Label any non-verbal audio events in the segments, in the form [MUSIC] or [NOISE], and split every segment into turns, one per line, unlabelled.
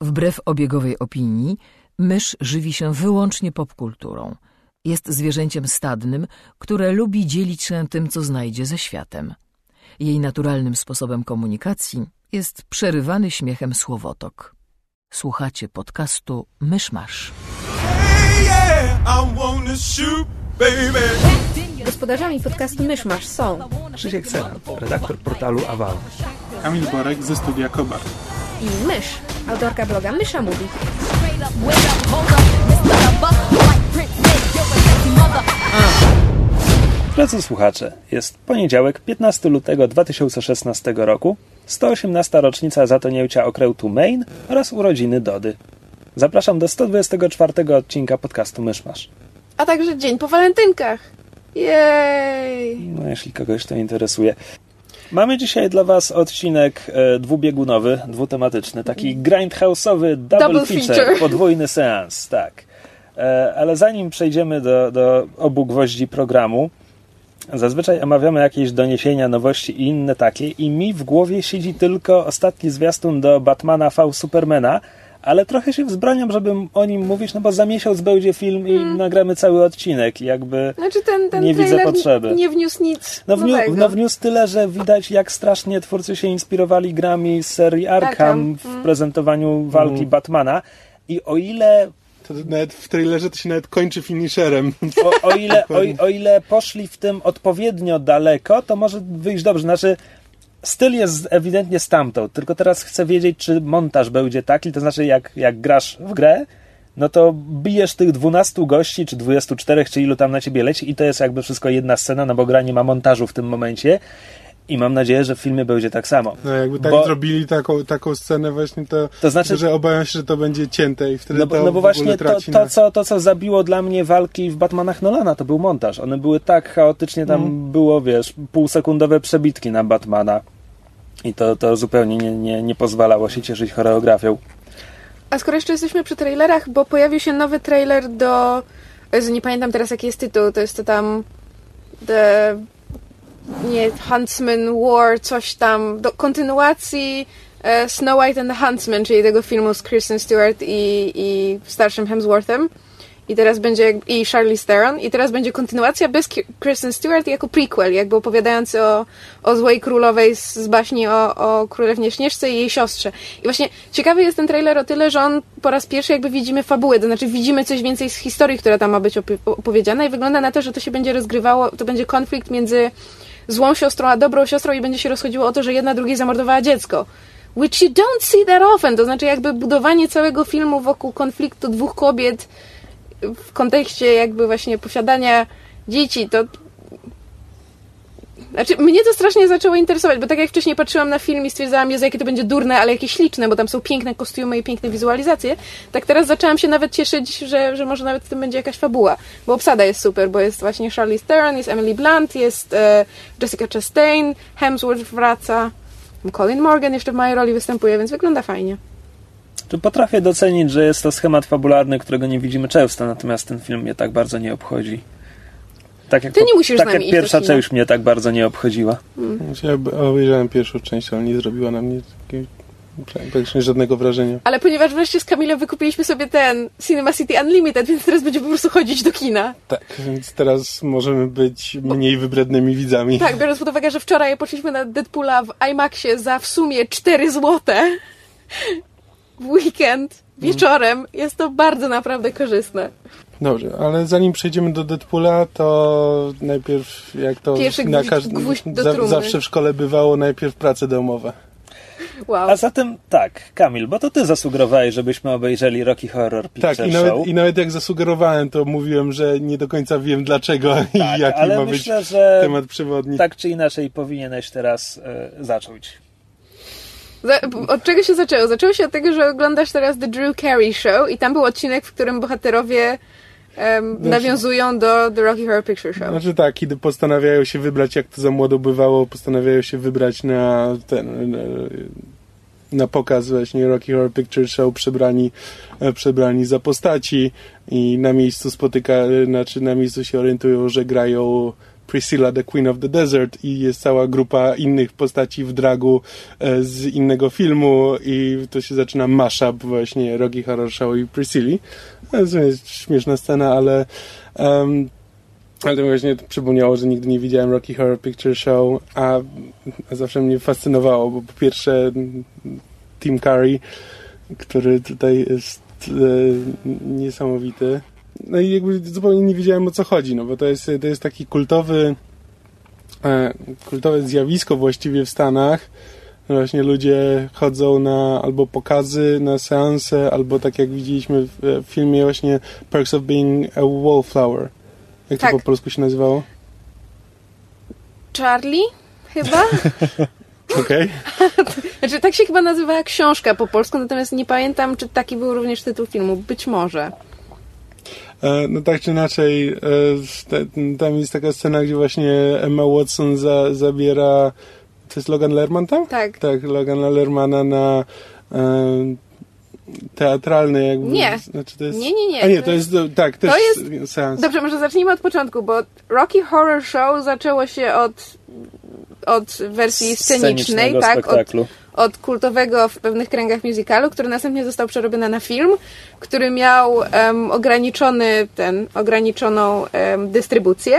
Wbrew obiegowej opinii, mysz żywi się wyłącznie popkulturą. Jest zwierzęciem stadnym, które lubi dzielić się tym, co znajdzie ze światem. Jej naturalnym sposobem komunikacji jest przerywany śmiechem słowotok. Słuchacie podcastu Myszmasz.
Gospodarzami podcastu Myszmasz są
Krzysiek Sena, redaktor portalu Aval.
Kamil Borek ze studia Kobar.
I Mysz, autorka bloga Mysza Mówi.
Drodzy słuchacze, jest poniedziałek, 15 lutego 2016 roku, 118. rocznica zatonięcia okrętu Maine oraz urodziny Dody. Zapraszam do 124 odcinka podcastu Myszmasz.
A także dzień po walentynkach. Jej!
No, jeśli kogoś to interesuje. Mamy dzisiaj dla Was odcinek e, dwubiegunowy, dwutematyczny, taki grindhouse'owy double,
Double
feature,
feature. [LAUGHS]
podwójny seans, tak. E, ale zanim przejdziemy do, do obu gwoździ programu, zazwyczaj omawiamy jakieś doniesienia, nowości i inne takie i mi w głowie siedzi tylko ostatni zwiastun do Batmana v Supermana, ale trochę się wzbraniam, żeby o nim mówić, no bo za miesiąc będzie film i nagramy cały odcinek i jakby...
Znaczy ten, ten
Nie widzę potrzeby.
nie wniósł nic
No, wniu,
nowego.
no wniósł tyle, że widać jak strasznie twórcy się inspirowali grami z serii Arkham w
mm.
prezentowaniu walki Batmana i o ile,
To nawet w trailerze to się nawet kończy finisherem. [LAUGHS]
o, o, ile, o, o ile poszli w tym odpowiednio daleko, to może wyjść dobrze. Znaczy styl jest ewidentnie stamtąd, tylko teraz chcę wiedzieć, czy montaż będzie taki, to znaczy jak, jak grasz w grę, no to bijesz tych 12 gości, czy 24, czy ilu tam na ciebie leci i to jest jakby wszystko jedna scena, no bo gra nie ma montażu w tym momencie i mam nadzieję, że w filmie będzie tak samo.
No jakby tak
Bo-
zrobili taką, taką scenę właśnie, to,
To znaczy-
że obawiam się, że to będzie cięte i wtedy
No, bo-
to
no bo właśnie to, to,
na...
co, to, co zabiło dla mnie walki w Batmanach Nolana, to był montaż. One były tak chaotycznie, tam
Mm.
było, wiesz, półsekundowe przebitki na Batmana. I to, to zupełnie nie, nie, nie pozwalało się cieszyć choreografią.
A skoro jeszcze jesteśmy przy trailerach, bo pojawił się nowy trailer do... Nie pamiętam teraz jaki jest tytuł, to jest to tam... The... Nie, Huntsman War, coś tam, do kontynuacji e, Snow White and the Huntsman, czyli tego filmu z Kristen Stewart i, i starszym Hemsworthem. I teraz będzie, i Charlize Theron, i teraz będzie kontynuacja bez Kristen Stewart jako prequel, jakby opowiadający o, o złej królowej z, z baśni o, o królewnie Śnieżce i jej siostrze. I właśnie ciekawy jest ten trailer o tyle, że on po raz pierwszy jakby widzimy fabułę, to znaczy widzimy coś więcej z historii, która tam ma być opi- opowiedziana i wygląda na to, że to się będzie rozgrywało, to będzie konflikt między złą siostrą a dobrą siostrą i będzie się rozchodziło o to, że jedna drugiej zamordowała dziecko. Which you don't see that often, to znaczy jakby budowanie całego filmu wokół konfliktu dwóch kobiet w kontekście jakby właśnie posiadania dzieci, to znaczy, mnie to strasznie zaczęło interesować, bo tak jak wcześniej patrzyłam na film i stwierdzałam, Jezu, jakie to będzie durne, ale jakie śliczne, bo tam są piękne kostiumy i piękne wizualizacje, tak teraz zaczęłam się nawet cieszyć, że, że może nawet w tym będzie jakaś fabuła, bo obsada jest super, bo jest właśnie Charlize Theron, jest Emily Blunt, jest e, Jessica Chastain, Hemsworth wraca, Colin Morgan jeszcze w mojej roli występuje, więc wygląda fajnie.
Czy potrafię docenić, że jest to schemat fabularny, którego nie widzimy często, natomiast ten film mnie tak bardzo nie obchodzi. Tak jak,
Ty nie musisz z
tak
nami
jak pierwsza część mnie tak bardzo nie obchodziła.
Ja obejrzałem pierwszą część, ale nie zrobiła na mnie takiej, praktycznie żadnego wrażenia.
Ale ponieważ wreszcie z Kamilem wykupiliśmy sobie ten Cinema City Unlimited, więc teraz będziemy po prostu chodzić do kina.
Tak, więc teraz możemy być mniej wybrednymi widzami.
Tak, biorąc pod uwagę, że wczoraj poszliśmy na Deadpoola w IMAXie za w sumie 4 złote w weekend wieczorem, jest to bardzo naprawdę korzystne.
Dobrze, ale zanim przejdziemy do Deadpoola, to najpierw, jak to
Pierwszy
na każdym, za, zawsze w szkole bywało, najpierw prace domowe.
Wow.
A zatem tak, Kamil, bo to ty zasugerowałeś, żebyśmy obejrzeli Rocky Horror Picture
Tak, i
Show.
nawet, i nawet jak zasugerowałem, to mówiłem, że nie do końca wiem dlaczego i
Tak,
jaki
ale
ma
myślę,
być
że
temat przewodni.
tak czy inaczej powinieneś teraz e, zacząć.
Od czego się zaczęło? Zaczęło się od tego, że oglądasz teraz The Drew Carey Show i tam był odcinek, w którym bohaterowie em, nawiązują do The Rocky Horror Picture Show.
Znaczy tak, kiedy postanawiają się wybrać, jak to za młodo bywało, postanawiają się wybrać na ten, na, na pokaz właśnie Rocky Horror Picture Show przebrani, e, przebrani za postaci i na miejscu spotyka, e, znaczy na miejscu się orientują, że grają Priscilla, the Queen of the Desert i jest cała grupa innych postaci w dragu e, z innego filmu i to się zaczyna mashup właśnie Rocky Horror Show i Priscilli. To jest śmieszna scena, ale um, ale to właśnie przypomniało, że nigdy nie widziałem Rocky Horror Picture Show, a, a zawsze mnie fascynowało, bo po pierwsze Tim Curry, który tutaj jest e, niesamowity. No i jakby zupełnie nie wiedziałem o co chodzi, no bo to jest, to jest taki kultowy e, kultowe zjawisko właściwie w Stanach. Właśnie ludzie chodzą na albo pokazy, na seanse, albo tak jak widzieliśmy w, w filmie właśnie Perks of Being a Wallflower. Jak tak. to po polsku się nazywało?
Charlie? Chyba? [LAUGHS]
Okej.
Okay. [LAUGHS] znaczy, tak się chyba nazywała książka po polsku, natomiast nie pamiętam, czy taki był również tytuł filmu. Być może.
E, no tak czy inaczej, e, tam jest taka scena, gdzie właśnie Emma Watson za, zabiera. To jest Logan Lerman tam?
Tak.
Tak, Logan Lermana na e, teatralny jakby.
Nie.
Znaczy to jest...
Nie, nie, nie.
A nie, to jest, tak, też
to jest...
seans.
Dobrze, może zacznijmy od początku, bo Rocky Horror Show zaczęło się od, od wersji scenicznej, tak? Od, od kultowego w pewnych kręgach musicalu, który następnie został przerobiony na film, który miał um, ograniczony ten, ograniczoną um, dystrybucję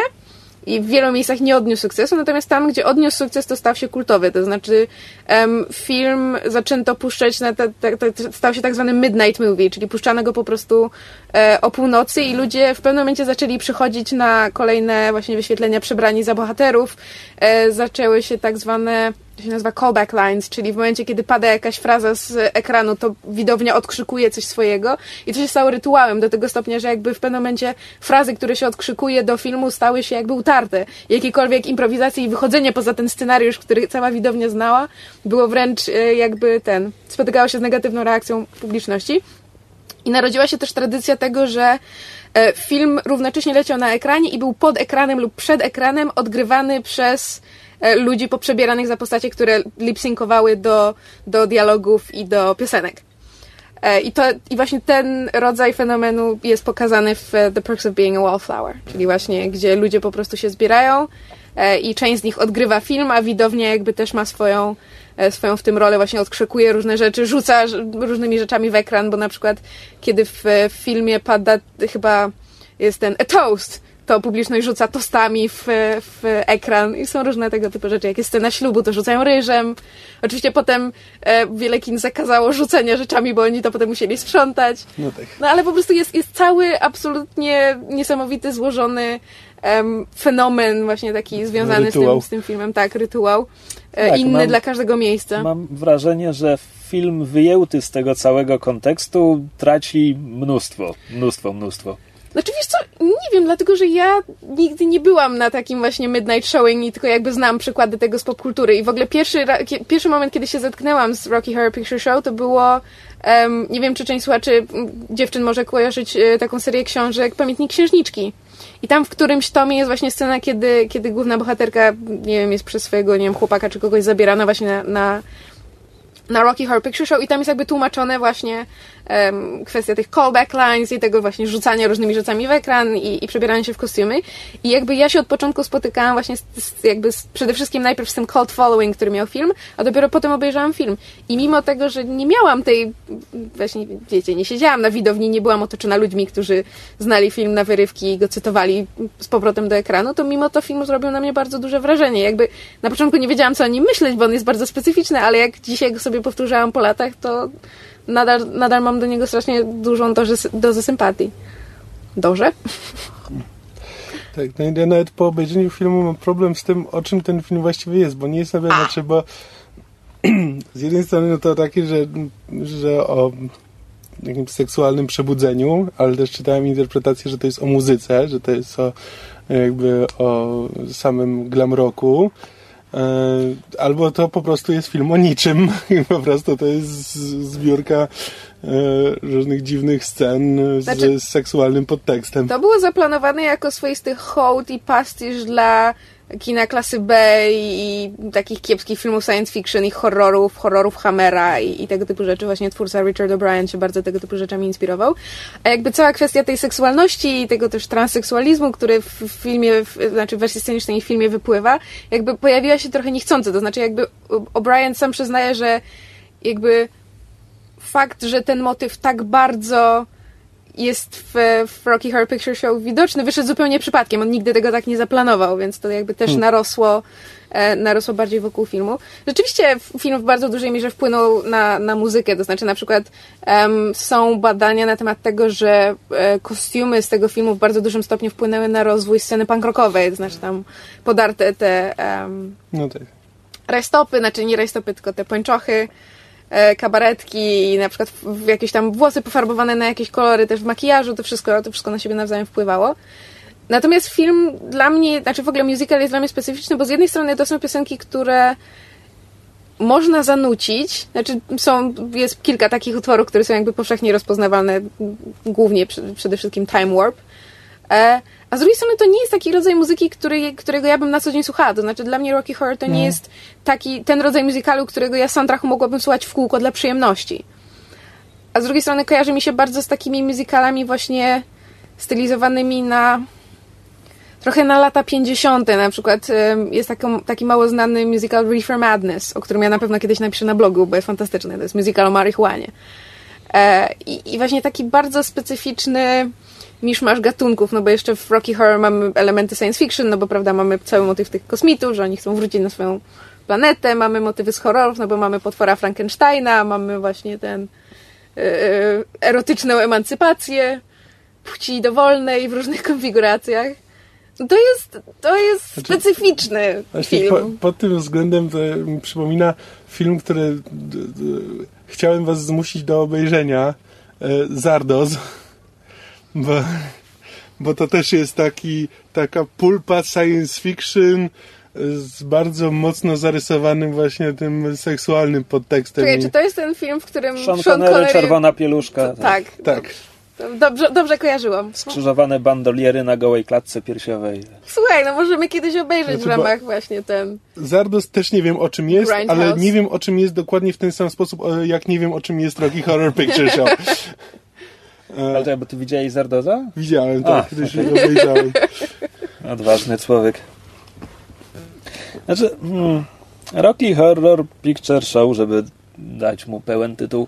i w wielu miejscach nie odniósł sukcesu, natomiast tam, gdzie odniósł sukces, to stał się kultowy. To znaczy um, film zaczęto puszczać, na te, te, te, stał się tak zwany midnight movie, czyli puszczano go po prostu e, o północy i ludzie w pewnym momencie zaczęli przychodzić na kolejne właśnie wyświetlenia przebrani za bohaterów. E, zaczęły się tak zwane to się nazywa callback lines, czyli w momencie, kiedy pada jakaś fraza z ekranu, to widownia odkrzykuje coś swojego i to się stało rytuałem do tego stopnia, że jakby w pewnym momencie frazy, które się odkrzykuje do filmu stały się jakby utarte. Jakiekolwiek improwizacje i wychodzenie poza ten scenariusz, który cała widownia znała, było wręcz e, jakby ten, spotykało się z negatywną reakcją publiczności. I narodziła się też tradycja tego, że e, film równocześnie leciał na ekranie i był pod ekranem lub przed ekranem odgrywany przez ludzi poprzebieranych za postacie, które lip-synkowały do, do dialogów i do piosenek. E, I, to, I właśnie ten rodzaj fenomenu jest pokazany w The Perks of Being a Wallflower, czyli właśnie gdzie ludzie po prostu się zbierają e, i część z nich odgrywa film, a widownia jakby też ma swoją, swoją w tym rolę, właśnie odkrzykuje różne rzeczy, rzuca różnymi rzeczami w ekran, bo na przykład kiedy w, w filmie pada chyba jest ten a toast, to publiczność rzuca tostami w, w ekran i są różne tego typu rzeczy. Jak jest scena ślubu, to rzucają ryżem. Oczywiście potem e, wiele kin zakazało rzucenia rzeczami, bo oni to potem musieli sprzątać. No, tak. no ale po prostu jest, jest cały absolutnie niesamowity, złożony um, fenomen właśnie taki związany z tym, z tym filmem. Tak, rytuał. E, tak, inny mam, dla każdego miejsca.
Mam wrażenie, że film wyjęty z tego całego kontekstu traci mnóstwo, mnóstwo, mnóstwo.
Znaczy wiesz co, nie wiem, dlatego że ja nigdy nie byłam na takim właśnie midnight showing i tylko jakby znam przykłady tego z popkultury i w ogóle pierwszy, pierwszy moment, kiedy się zetknęłam z Rocky Horror Picture Show to było um, nie wiem, czy część słuchaczy dziewczyn może kojarzyć e, taką serię książek Pamiętnik Księżniczki. I tam w którymś tomie jest właśnie scena, kiedy, kiedy główna bohaterka, nie wiem, jest przez swojego, nie wiem, chłopaka czy kogoś zabierana właśnie na, na na Rocky Horror Picture Show i tam jest jakby tłumaczone właśnie kwestia tych callback lines i tego właśnie rzucania różnymi rzeczami w ekran i, i przebierania się w kostiumy. I jakby ja się od początku spotykałam właśnie z, z, jakby z, przede wszystkim najpierw z tym cult following, który miał film, a dopiero potem obejrzałam film. I mimo tego, że nie miałam tej, właśnie wiecie, nie siedziałam na widowni, nie byłam otoczona ludźmi, którzy znali film na wyrywki i go cytowali z powrotem do ekranu, to mimo to film zrobił na mnie bardzo duże wrażenie. Jakby na początku nie wiedziałam, co o nim myśleć, bo on jest bardzo specyficzny, ale jak dzisiaj go sobie powtórzałam po latach, to nadal, nadal mam do niego strasznie dużą dozę, dozę sympatii. Dobrze?
Tak, no ja nawet po obejrzeniu filmu mam problem z tym, o czym ten film właściwie jest, bo nie jest nawet, znaczy, bo z jednej strony no to takie, że, że o jakimś seksualnym przebudzeniu, ale też czytałem interpretację, że to jest o muzyce, że to jest o jakby o samym glam rocku albo to po prostu jest film o niczym [LAUGHS] i po prostu to jest zbiórka e, różnych dziwnych scen znaczy, z, z seksualnym podtekstem.
To było zaplanowane jako swoisty hołd i pastisz dla kina klasy B i, i takich kiepskich filmów science fiction i horrorów, horrorów Hammera i, i tego typu rzeczy. Właśnie twórca Richard O'Brien się bardzo tego typu rzeczami inspirował. A jakby cała kwestia tej seksualności i tego też transseksualizmu, który w filmie, w, znaczy w wersji scenicznej w filmie wypływa, jakby pojawiła się trochę niechcący. To znaczy jakby O'Brien sam przyznaje, że jakby fakt, że ten motyw tak bardzo jest w, w Rocky Horror Picture Show widoczny, wyszedł zupełnie przypadkiem. On nigdy tego tak nie zaplanował, więc to jakby też hmm. narosło, e, narosło bardziej wokół filmu. Rzeczywiście film w bardzo dużej mierze wpłynął na, na muzykę, to znaczy na przykład um, są badania na temat tego, że e, kostiumy z tego filmu w bardzo dużym stopniu wpłynęły na rozwój sceny punk rockowej, to znaczy tam podarte te um, no tak. rajstopy, znaczy nie rajstopy, tylko te pończochy, kabaretki i na przykład jakieś tam włosy pofarbowane na jakieś kolory, też w makijażu, to wszystko, to wszystko na siebie nawzajem wpływało. Natomiast film dla mnie, znaczy w ogóle musical jest dla mnie specyficzny, bo z jednej strony to są piosenki, które można zanucić, znaczy są, jest kilka takich utworów, które są jakby powszechnie rozpoznawalne, głównie przede wszystkim Time Warp, e, a z drugiej strony to nie jest taki rodzaj muzyki, który, którego ja bym na co dzień słuchała. To znaczy dla mnie Rocky Horror to nie no. jest taki, ten rodzaj muzykalu, którego ja soundtracku mogłabym słuchać w kółko dla przyjemności. A z drugiej strony kojarzy mi się bardzo z takimi muzykalami właśnie stylizowanymi na trochę na lata 50. Na przykład jest taki, taki mało znany musical Reefer Madness, o którym ja na pewno kiedyś napiszę na blogu, bo jest fantastyczny. To jest musical o marihuanie. E, I, I właśnie taki bardzo specyficzny miszmasz gatunków, no bo jeszcze w Rocky Horror mamy elementy science fiction, no bo prawda, mamy cały motyw tych kosmitów, że oni chcą wrócić na swoją planetę, mamy motywy z horrorów, no bo mamy potwora Frankensteina, mamy właśnie ten yy, erotyczną emancypację płci dowolnej w różnych [LAUGHS] konfiguracjach. No to jest, to jest znaczy, specyficzny film.
Po, pod tym względem to mi przypomina film, który d, d, chciałem was zmusić do obejrzenia. E, Zardos bo, bo to też jest taki, taka pulpa science fiction z bardzo mocno zarysowanym właśnie tym seksualnym podtekstem.
Czekaj, czy to jest ten film, w którym
Sean, Sean Connery, Czerwona Pieluszka.
To, tak.
Tak.
Dobrze, dobrze kojarzyłam.
Skrzyżowane bandoliery na gołej klatce piersiowej.
Słuchaj, no możemy kiedyś obejrzeć znaczy, w ramach właśnie ten...
Zardos też nie wiem o czym jest, ale nie wiem o czym jest dokładnie w ten sam sposób, jak nie wiem o czym jest Rocky Horror Picture Show. [LAUGHS]
Ale to jakby ty widziałeś Zardoza?
Widziałem, tak, kiedyś okay. go obejrzałem. [LAUGHS]
Odważny człowiek. Znaczy, hmm, Rocky Horror Picture Show, żeby dać mu pełen tytuł,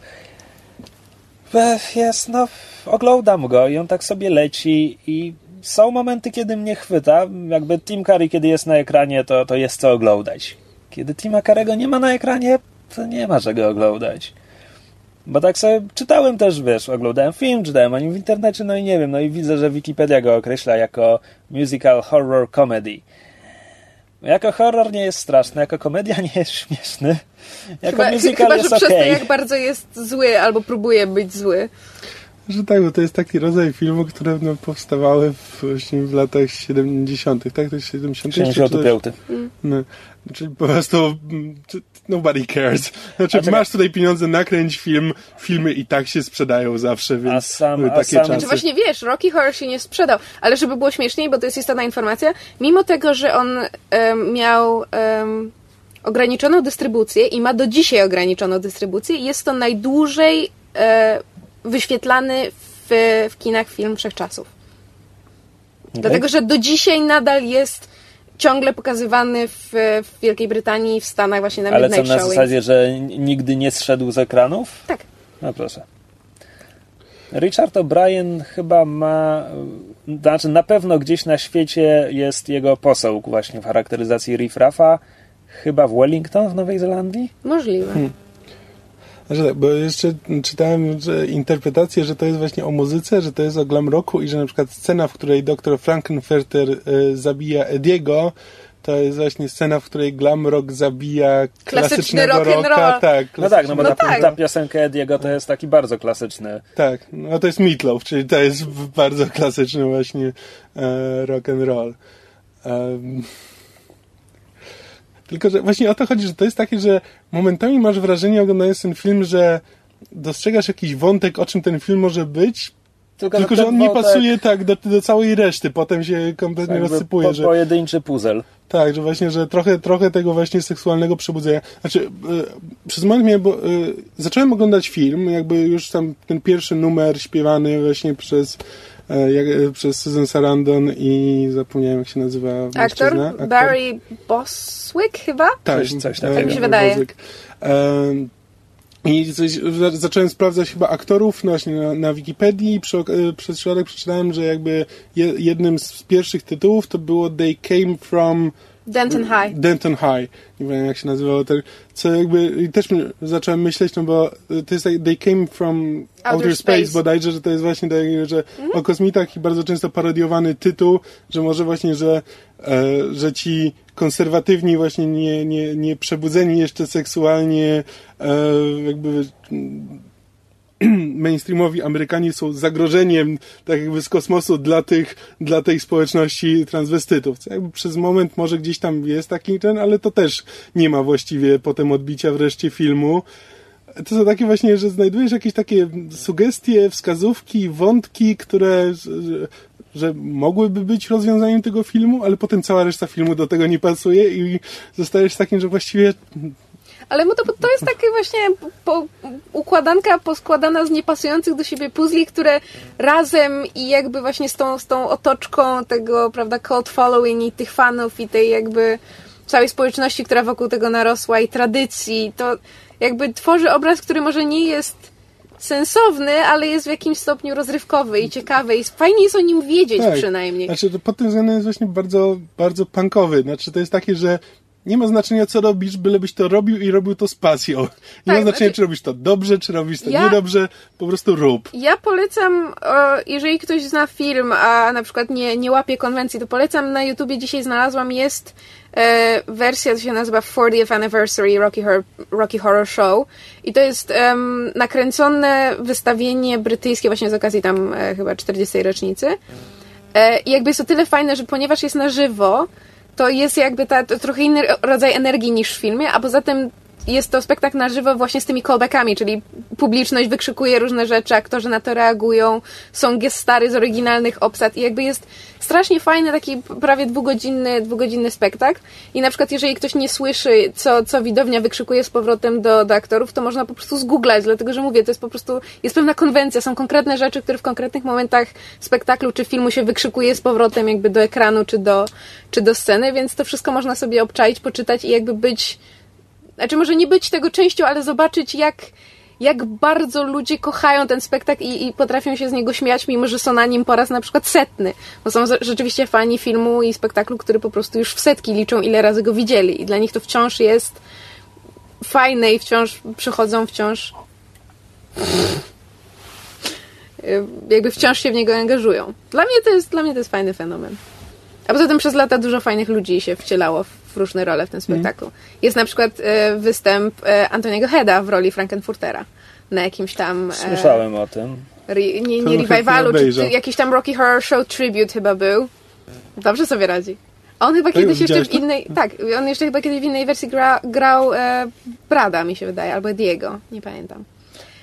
jest, no, oglądam go i on tak sobie leci i są momenty, kiedy mnie chwyta. Jakby Tim Curry, kiedy jest na ekranie, to, to jest co oglądać. Kiedy Tima Carego nie ma na ekranie, to nie ma czego oglądać. Bo tak sobie czytałem też, wiesz, oglądałem film, czytałem o nim w internecie, no i nie wiem, no i widzę, że Wikipedia go określa jako musical horror comedy. Jako horror nie jest straszny, jako komedia nie jest śmieszny. Jako chyba, musical chyba, jest
że
okay.
przez to, jak bardzo jest zły albo próbuje być zły.
Że tak, bo to jest taki rodzaj filmu, które no, powstawały w, właśnie w latach 70., tak? To jest 70.
75.
No, czyli po prostu nobody cares. Znaczy, masz tutaj pieniądze, nakręć film, filmy i tak się sprzedają zawsze, więc a sam, a takie sam... czasy.
Znaczy właśnie wiesz, Rocky Horror się nie sprzedał, ale żeby było śmieszniej, bo to jest istotna informacja, mimo tego, że on um, miał um, ograniczoną dystrybucję i ma do dzisiaj ograniczoną dystrybucję, jest to najdłużej e, wyświetlany w, w kinach film wszechczasów. Okay. Dlatego, że do dzisiaj nadal jest ciągle pokazywany w, w Wielkiej Brytanii, w Stanach właśnie na
Ale co, na zasadzie, że nigdy nie zszedł z ekranów?
Tak.
No proszę. Richard O'Brien chyba ma, znaczy na pewno gdzieś na świecie jest jego poseł właśnie w charakteryzacji Riff Raffa, chyba w Wellington w Nowej Zelandii?
Możliwe. Hmm.
Znaczy tak, bo jeszcze czytałem że interpretację, że to jest właśnie o muzyce, że to jest o glam rocku i że na przykład scena, w której doktor Frankenfurter y, zabija Ediego, to jest właśnie scena, w której glam rock zabija klasycznego rock rocka. Tak,
no tak, no bo no ta, tak. ta piosenka Ediego to jest taki bardzo klasyczny.
Tak, no to jest Meatloaf, czyli to jest bardzo klasyczny właśnie e, rock and roll. Um, tylko, że właśnie o to chodzi, że to jest takie, że momentami masz wrażenie, oglądając ten film, że dostrzegasz jakiś wątek, o czym ten film może być, tylko, tylko że on nie pasuje tak do, do całej reszty, potem się kompletnie rozsypuje. Po,
że... Pojedynczy puzzle.
Tak, że właśnie, że trochę, trochę tego właśnie seksualnego przebudzenia. Znaczy, y, przez moment mnie, bo y, zacząłem oglądać film, jakby już tam ten pierwszy numer śpiewany właśnie przez jak, e, przez Susan Sarandon i zapomniałem jak się nazywa
Aktor? Aktor? Barry Boswick chyba?
Tak, coś, coś
takiego. Tak mi się wydaje.
I coś, zacząłem sprawdzać chyba aktorów właśnie na, na Wikipedii przy, e, przez środek przeczytałem, że jakby jednym z pierwszych tytułów to było They Came From
Denton High.
Denton High. Nie wiem jak się nazywało. Co jakby też zacząłem myśleć, no bo to jest like, they came from outer, outer space, space bodajże, że to jest właśnie tak, że mm. o kosmitach i bardzo często parodiowany tytuł, że może właśnie, że, e, że ci konserwatywni właśnie nie, nie, nie przebudzeni jeszcze seksualnie e, jakby [CLEARS THROAT] mainstreamowi Amerykanie są zagrożeniem tak jakby z kosmosu dla tych, dla tej społeczności transwestytów. Co jakby przez moment może gdzieś tam jest taki ten, ale to też nie ma właściwie potem odbicia wreszcie filmu. To są takie właśnie, że znajdujesz jakieś takie sugestie, wskazówki, wątki, które że, mogłyby być rozwiązaniem tego filmu, ale potem cała reszta filmu do tego nie pasuje i zostajesz takim, że właściwie
ale to, to jest takie właśnie po, układanka poskładana z niepasujących do siebie puzli, które razem i jakby właśnie z tą, z tą otoczką tego, prawda, cult following i tych fanów i tej jakby całej społeczności, która wokół tego narosła i tradycji, to jakby tworzy obraz, który może nie jest sensowny, ale jest w jakimś stopniu rozrywkowy i ciekawy i fajnie jest o nim wiedzieć tak. przynajmniej.
Znaczy, to pod tym względem jest właśnie bardzo, bardzo punkowy. Znaczy, to jest takie, że nie ma znaczenia, co robisz, bylebyś to robił i robił to z pasją. Nie tak, ma znaczenia, znaczy... czy robisz to dobrze, czy robisz to ja... niedobrze, po prostu rób.
Ja polecam, jeżeli ktoś zna film, a na przykład nie, nie łapie konwencji, to polecam na YouTubie dzisiaj znalazłam, jest e, wersja, to się nazywa 40th Anniversary Rocky Horror, Rocky Horror Show i to jest um, nakręcone wystawienie brytyjskie właśnie z okazji tam e, chyba 40. rocznicy. E, I jakby jest to tyle fajne, że ponieważ jest na żywo, to jest jakby ta, trochę inny rodzaj energii niż w filmie, a poza tym jest to spektakl na żywo właśnie z tymi callbackami, czyli publiczność wykrzykuje różne rzeczy, aktorzy na to reagują, są gestary z oryginalnych obsad i jakby jest strasznie fajny taki prawie dwugodzinny, dwugodzinny spektakl. I na przykład jeżeli ktoś nie słyszy, co, co widownia wykrzykuje z powrotem do, do aktorów, to można po prostu zgooglać, dlatego że mówię, to jest po prostu, jest pewna konwencja, są konkretne rzeczy, które w konkretnych momentach spektaklu czy filmu się wykrzykuje z powrotem jakby do ekranu czy do, czy do sceny, więc to wszystko można sobie obczaić, poczytać i jakby być znaczy może nie być tego częścią, ale zobaczyć jak, jak bardzo ludzie kochają ten spektakl i, i, potrafią się z niego śmiać, mimo że są na nim po raz na przykład setny. Bo są rzeczywiście fani filmu i spektaklu, który po prostu już w setki liczą, ile razy go widzieli. I dla nich to wciąż jest fajne i wciąż przychodzą, wciąż jakby wciąż się w niego angażują. Dla mnie to jest, dla mnie to jest fajny fenomen. A poza tym przez lata dużo fajnych ludzi się wcielało w różne role w tym spektaklu. Mm. Jest na przykład e, występ e, Antoniego Heda w roli Frankenfurtera na jakimś tam...
E, Słyszałem o tym.
Re, nie nie revivalu, czy, czy jakiś tam Rocky Horror Show Tribute chyba był. Dobrze sobie radzi. On chyba kiedyś jeszcze w innej... To? Tak, on jeszcze chyba kiedyś w innej wersji gra, grał e, Brada, mi się wydaje, albo Diego, nie pamiętam.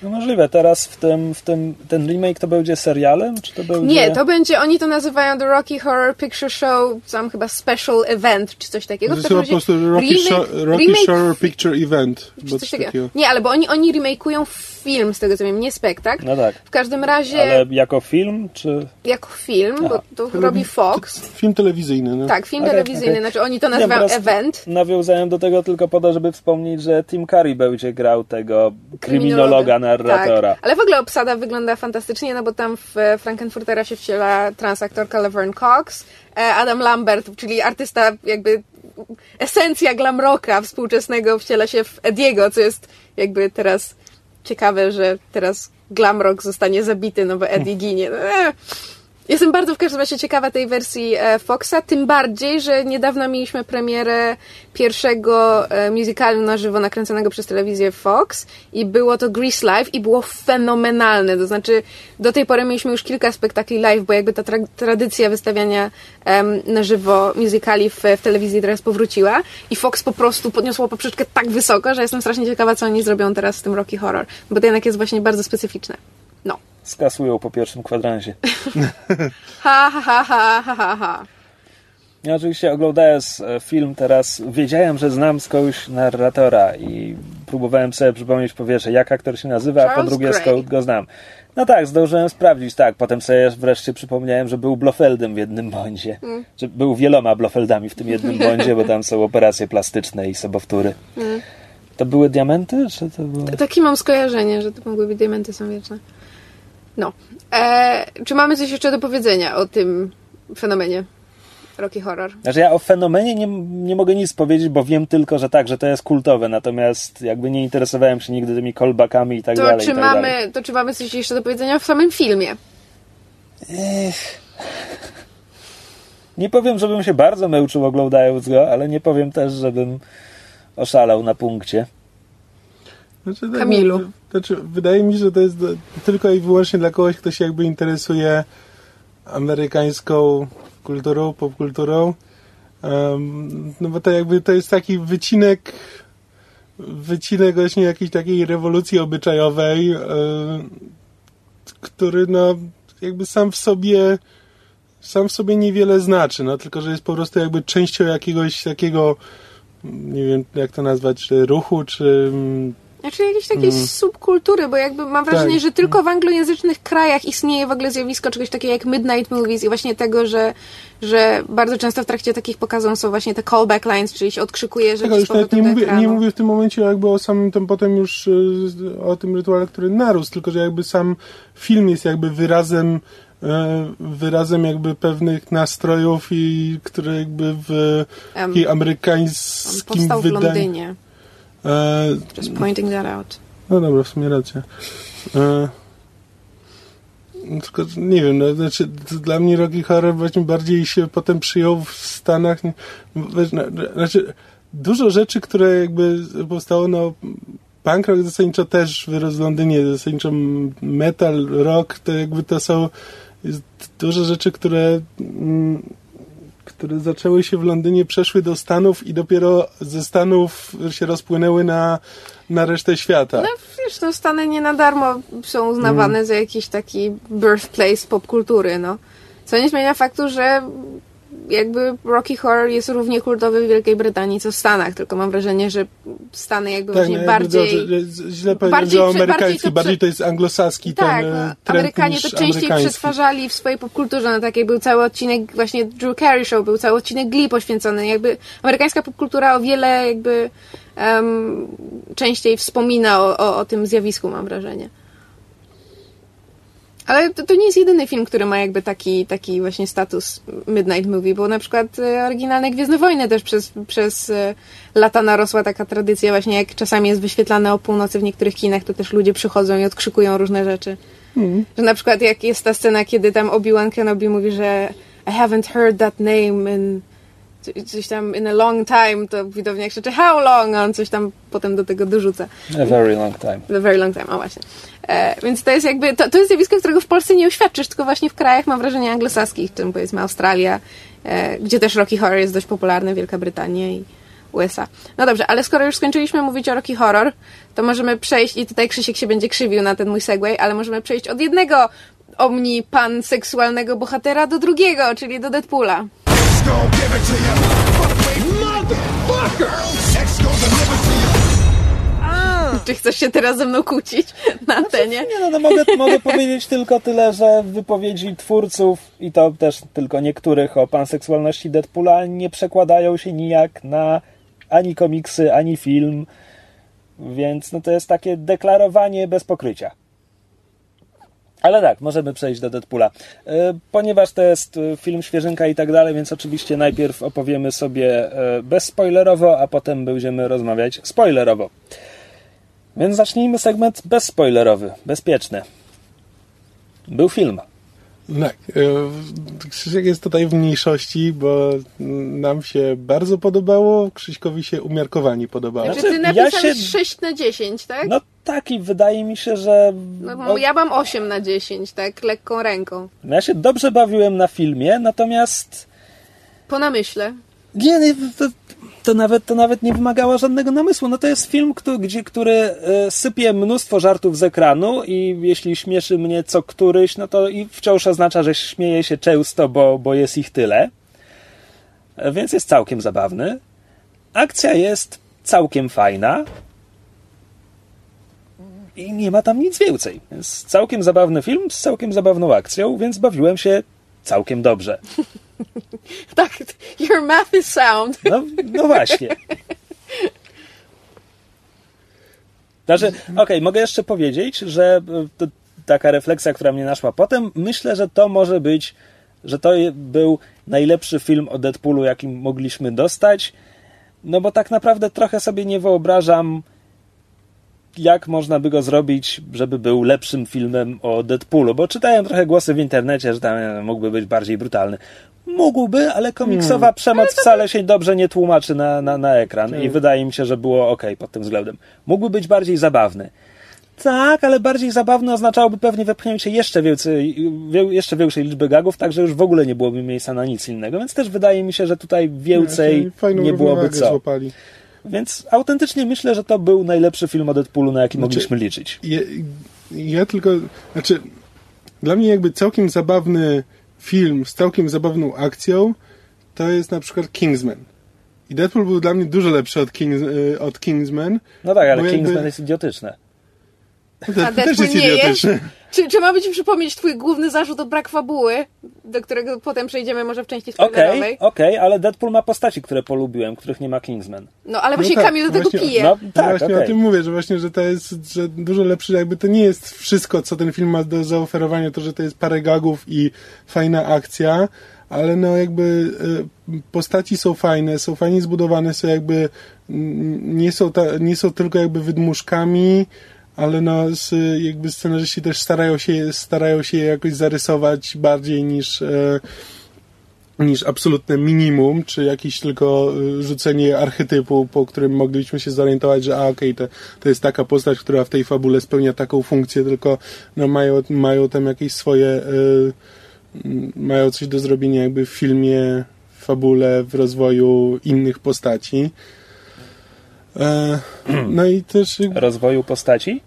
No możliwe. Teraz w tym, w tym, ten remake to będzie serialem? Czy to będzie...
Nie, to będzie, oni to nazywają The Rocky Horror Picture Show, tam chyba special event, czy coś takiego.
To jest chyba po prostu Rocky, remake, Show, Rocky remake, Horror Picture Event.
Czy coś takiego. takiego. Nie, ale bo oni, oni remake'ują film, z tego co wiem, nie spektakl.
No tak.
W każdym razie...
Ale jako film, czy...
Jako film, Aha. bo to robi Fox.
Film telewizyjny, no.
Tak, film okay, telewizyjny, okay. znaczy oni to nazywają ja event.
Nawiązałem do tego tylko po to, żeby wspomnieć, że Tim Curry będzie grał tego kryminologa, narratora. Tak.
Ale w ogóle obsada wygląda fantastycznie, no bo tam w Frankenfurtera się wciela transaktorka Laverne Cox, e, Adam Lambert, czyli artysta jakby esencja glam rocka współczesnego wciela się w Ediego, co jest jakby teraz ciekawe, że teraz glam rock zostanie zabity, no bo Eddie ginie. No, e, Jestem bardzo w każdym razie ciekawa tej wersji e, Foxa, tym bardziej, że niedawno mieliśmy premierę pierwszego e, musicalu na żywo nakręconego przez telewizję Fox i było to Grease Live i było fenomenalne. To znaczy, do tej pory mieliśmy już kilka spektakli live, bo jakby ta tra tradycja wystawiania na żywo musicali w, w, telewizji teraz powróciła i Fox po prostu podniosło poprzeczkę tak wysoko, że jestem strasznie ciekawa, co oni zrobią teraz z tym Rocky Horror, bo to jednak jest właśnie bardzo specyficzne.
Skasują po pierwszym kwadransie. [LAUGHS]
ha, ha, ha, ha, ha, ha.
Ja oczywiście oglądając film teraz wiedziałem, że znam skądś narratora i próbowałem sobie przypomnieć po pierwsze, jak aktor się nazywa,
Charles
a po drugie
Gray.
skąd go znam. No tak, zdążyłem sprawdzić, tak. Potem sobie wreszcie przypomniałem, że był Blofeldem w jednym bądzie.
Mm.
Że był wieloma Blofeldami w tym jednym bądzie, bo tam są operacje plastyczne i sobowtóry.
Mm.
To były diamenty? Czy to było...
Takie mam skojarzenie, że to mogły być diamenty są wieczne. No. E, czy mamy coś jeszcze do powiedzenia o tym fenomenie Rocky Horror?
Znaczy ja o fenomenie nie, nie mogę nic powiedzieć, bo wiem tylko, że tak, że to jest kultowe, natomiast jakby nie interesowałem się nigdy tymi callbackami i tak
To
dalej.
czy,
tak
mamy,
dalej.
to czy mamy coś jeszcze do powiedzenia w samym filmie?
Ech. Nie powiem, żebym się bardzo męczył oglądając go, ale nie powiem też, żebym oszalał na punkcie.
Znaczy, tak,
Kamilu.
no, Znaczy, wydaje mi się, że to jest do, tylko i wyłącznie dla kogoś, kto się jakby interesuje amerykańską kulturą, popkulturą. Um, no bo to jakby to jest taki wycinek wycinek właśnie jakiejś takiej rewolucji obyczajowej, e, który no jakby sam w sobie sam w sobie niewiele znaczy, no tylko, że jest po prostu jakby częścią jakiegoś takiego nie wiem jak to nazwać, czy ruchu, czy
Znaczy jakieś takiej subkultury, bo jakby mam wrażenie,
Tak.
że tylko w anglojęzycznych krajach istnieje w ogóle zjawisko czegoś takiego jak Midnight Movies i właśnie tego, że, że bardzo często w trakcie takich pokazów są właśnie te callback lines, czyli się odkrzykuje rzeczy
Tak, już nawet nie mówię, nie mówię w tym momencie jakby o samym tym potem już y, o tym rytuale, który narósł, tylko że jakby sam film jest jakby wyrazem e, wyrazem jakby pewnych nastrojów i które jakby w
on
amerykańskim
powstał w
wydaniu
Londynie.
E,
Just pointing that out.
no dobra, w sumie racja. E, tylko nie wiem, no, znaczy dla mnie Rocky Horror właśnie bardziej się potem przyjął w Stanach. no, no, Znaczy, dużo rzeczy, które jakby powstało, no punk rock zasadniczo też wyrósł w Londynie, zasadniczo metal, rock, to jakby to są jest dużo rzeczy, które mm, które zaczęły się w Londynie, przeszły do Stanów i dopiero ze Stanów się rozpłynęły na, na resztę świata.
No wiesz, no Stany nie na darmo są uznawane
Mm.
za jakiś taki birthplace popkultury, no. Co nie zmienia faktu, że jakby Rocky Horror jest równie kultowy w Wielkiej Brytanii, co w Stanach, tylko mam wrażenie, że Stany jakby właśnie
no
bardziej...
że- źle powiedziałem, że o
prze- bardziej
amerykański,
to
bardziej to jest anglosaski
Tak,
ten
no,
trend
Amerykanie to częściej
amerykański.
przetwarzali w swojej popkulturze, no tak jak był cały odcinek właśnie Drew Carey Show, był cały odcinek Glee poświęcony, jakby amerykańska popkultura o wiele jakby em, częściej wspomina o, o, o tym zjawisku, mam wrażenie. Ale to, to nie jest jedyny film, który ma jakby taki, taki właśnie status Midnight Movie, bo na przykład e, oryginalne Gwiezdne Wojny też przez, przez e, lata narosła taka tradycja właśnie jak czasami jest wyświetlane o północy w niektórych kinach, to też ludzie przychodzą i odkrzykują różne rzeczy. Że na przykład jak jest ta scena, kiedy tam Obi-Wan Kenobi mówi, że I haven't heard that name in coś tam in a long time, to widownia krzyczy how long, a on coś tam potem do tego dorzuca.
A very long time.
The very long time, o właśnie. E, więc to jest jakby, to, to jest zjawisko, którego w Polsce nie uświadczysz, tylko właśnie w krajach, mam wrażenie, anglosaskich, czym powiedzmy Australia, e, gdzie też Rocky Horror jest dość popularny, Wielka Brytania i USA. No dobrze, ale skoro już skończyliśmy mówić o Rocky Horror, to możemy przejść, i tutaj Krzysiek się będzie krzywił na ten mój segway, ale możemy przejść od jednego omni pan seksualnego bohatera do drugiego, czyli do Deadpoola. Czy chcesz się teraz ze mną kłócić na antenie?
Nie no, no mogę, mogę [LAUGHS] powiedzieć tylko tyle, że wypowiedzi twórców i to też tylko niektórych o panseksualności Deadpoola nie przekładają się nijak na ani komiksy, ani film, więc no to jest takie deklarowanie bez pokrycia. Ale tak, możemy przejść do Deadpoola. E, Ponieważ to jest e, film świeżynka i tak dalej, więc oczywiście najpierw opowiemy sobie e, bezspoilerowo, a potem będziemy rozmawiać spoilerowo. Więc zacznijmy segment bezspoilerowy, bezpieczny. Był film.
Tak. e, Krzysiek jest tutaj w mniejszości, bo nam się bardzo podobało, Krzyśkowi się umiarkowanie podobało.
Znaczy, ty
ja
napisałeś
się-
6 na 10, tak?
No taki, wydaje mi się, że...
No,
no,
ja mam 8 na 10, tak? Lekką ręką.
ja się dobrze bawiłem na filmie, natomiast
Po namyśle.
nie, nie to, to, nawet, to nawet nie wymagało żadnego namysłu. No to jest film, który, gdzie, który e, sypie mnóstwo żartów z ekranu i jeśli śmieszy mnie co któryś, no to i wciąż oznacza, że śmieje się często, bo, bo jest ich tyle. więc jest całkiem zabawny. Akcja jest całkiem fajna. I nie ma tam nic więcej. Jest całkiem zabawny film z całkiem zabawną akcją, więc bawiłem się całkiem dobrze. [LAUGHS] [LAUGHS]
tak, your math is sound.
No, no właśnie. Znaczy, okej, okay, mogę jeszcze powiedzieć, że e, to taka refleksja, która mnie naszła potem, myślę, że to może być, że to był najlepszy film o Deadpoolu, jaki mogliśmy dostać, no bo tak naprawdę trochę sobie nie wyobrażam, jak można by go zrobić, żeby był lepszym filmem o Deadpoolu, bo czytałem trochę głosy w internecie, że tam e, mógłby być bardziej brutalny. Mógłby, ale komiksowa hmm. przemoc wcale się dobrze nie tłumaczy na, na, na ekran hmm. i wydaje mi się, że było ok pod tym względem. Mógłby być bardziej zabawny. Tak, ale bardziej zabawne oznaczałoby pewnie wepchnięcie jeszcze więcej, jeszcze większej liczby gagów, tak że już w ogóle nie byłoby miejsca na nic innego. Więc też wydaje mi się, że tutaj więcej nie, nie byłoby co. Złapali. Więc autentycznie myślę, że to był najlepszy film o Deadpoolu, na jaki znaczy, mogliśmy liczyć.
Ja, ja tylko, znaczy, dla mnie jakby całkiem zabawny film z całkiem zabawną akcją to jest na przykład Kingsman. I Deadpool był dla mnie dużo lepszy od, Kings, y, od Kingsman.
No tak, ale Kingsman jakby... jest idiotyczne.
A też jest nie jest? Czy, czy mamy ci przypomnieć twój główny zarzut o brak fabuły, do którego potem przejdziemy może w części spoilerowej?
Okej, okay, okay, ale Deadpool ma postaci, które polubiłem, których nie ma Kingsman.
No, ale właśnie no tak, Kamil do tego
właśnie,
pije.
No, tak, właśnie okay. o tym mówię, że właśnie, że to jest że dużo lepsze, jakby to nie jest wszystko, co ten film ma do zaoferowania, to, że to jest parę gagów i fajna akcja, ale no jakby y, postaci są fajne, są fajnie zbudowane, są jakby nie są, ta, nie są tylko jakby wydmuszkami, ale no, jakby scenarzyści też starają się, starają się jakoś zarysować bardziej niż e, niż absolutne minimum, czy jakieś tylko e, rzucenie archetypu, po którym mogliśmy się zorientować, że a okej, okay, to, to jest taka postać, która w tej fabule spełnia taką funkcję, tylko no, mają, mają tam jakieś swoje y, mają coś do zrobienia jakby w filmie, w fabule, w rozwoju innych postaci.
E, no i też... Rozwoju postaci?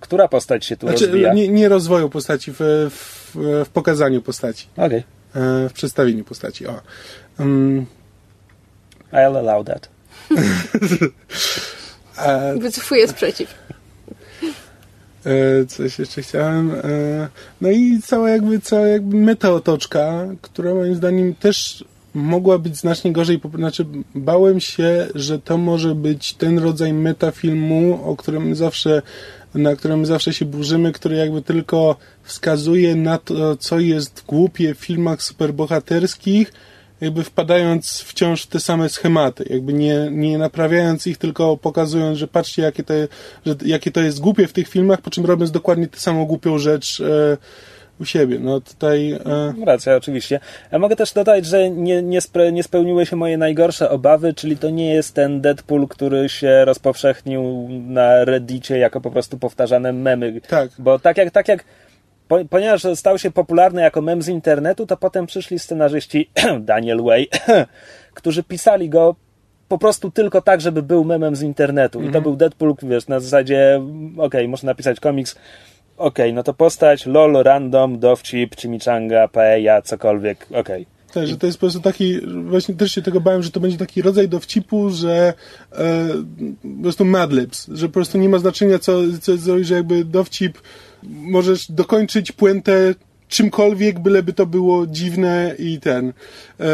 Która postać się tu znaczy, rozwija?
Nie, nie rozwoju postaci, w, w, w pokazaniu postaci.
Okay.
E, w przedstawieniu postaci. O. Um,
I'll allow that. [LAUGHS]
E, Wycofuję sprzeciw.
Coś jeszcze chciałem. No i cała jakby, cała jakby metaotoczka, która moim zdaniem też mogła być znacznie gorzej, znaczy bałem się, że to może być ten rodzaj metafilmu, o którym zawsze, na którym zawsze się burzymy, który jakby tylko wskazuje na to, co jest głupie w filmach superbohaterskich, jakby wpadając wciąż w te same schematy, jakby nie, nie naprawiając ich, tylko pokazując, że patrzcie, jakie to, że, jakie to jest głupie w tych filmach, po czym robiąc dokładnie tę samą głupią rzecz e, u siebie. No tutaj... E...
Racja, oczywiście. Ja mogę też dodać, że nie, nie, spre, nie spełniły się moje najgorsze obawy, czyli to nie jest ten Deadpool, który się rozpowszechnił na Reddicie jako po prostu powtarzane memy.
Tak.
Bo tak jak, tak jak po, ponieważ stał się popularny jako mem z internetu, to potem przyszli scenarzyści [CLEARS THROAT] Daniel Way, [CLEARS THROAT] którzy pisali go po prostu tylko tak, żeby był memem z internetu. I to mhm. był Deadpool, wiesz, na zasadzie, okej, okay, można napisać komiks okej, okay, no to postać, lol, random, dowcip, chimichanga, paella, cokolwiek, okej. Okay.
Tak, że to jest po prostu taki, właśnie też się tego bałem, że to będzie taki rodzaj dowcipu, że e, po prostu madlibs, że po prostu nie ma znaczenia co, co że jakby dowcip możesz dokończyć puentę czymkolwiek, byleby to było dziwne i ten yy,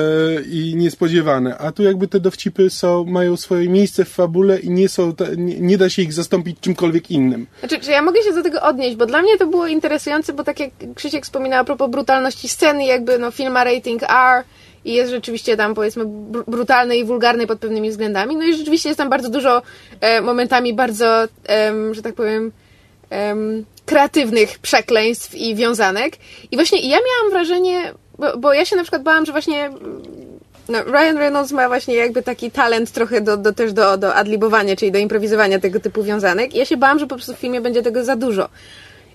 i niespodziewane. A tu jakby te dowcipy są, mają swoje miejsce w fabule i nie są, nie, nie da się ich zastąpić czymkolwiek innym.
Znaczy, czy ja mogę się do tego odnieść, bo dla mnie to było interesujące, bo tak jak Krzysiek wspominał a propos brutalności sceny, jakby no film ma rating R i jest rzeczywiście tam powiedzmy brutalny i wulgarny pod pewnymi względami, no i rzeczywiście jest tam bardzo dużo e, momentami bardzo, e, że tak powiem um, kreatywnych przekleństw i wiązanek. I właśnie ja miałam wrażenie, bo, bo ja się na przykład bałam, że właśnie no, Ryan Reynolds ma właśnie jakby taki talent trochę do, do, też do, do adlibowania, czyli do improwizowania tego typu wiązanek. I ja się bałam, że po prostu w filmie będzie tego za dużo.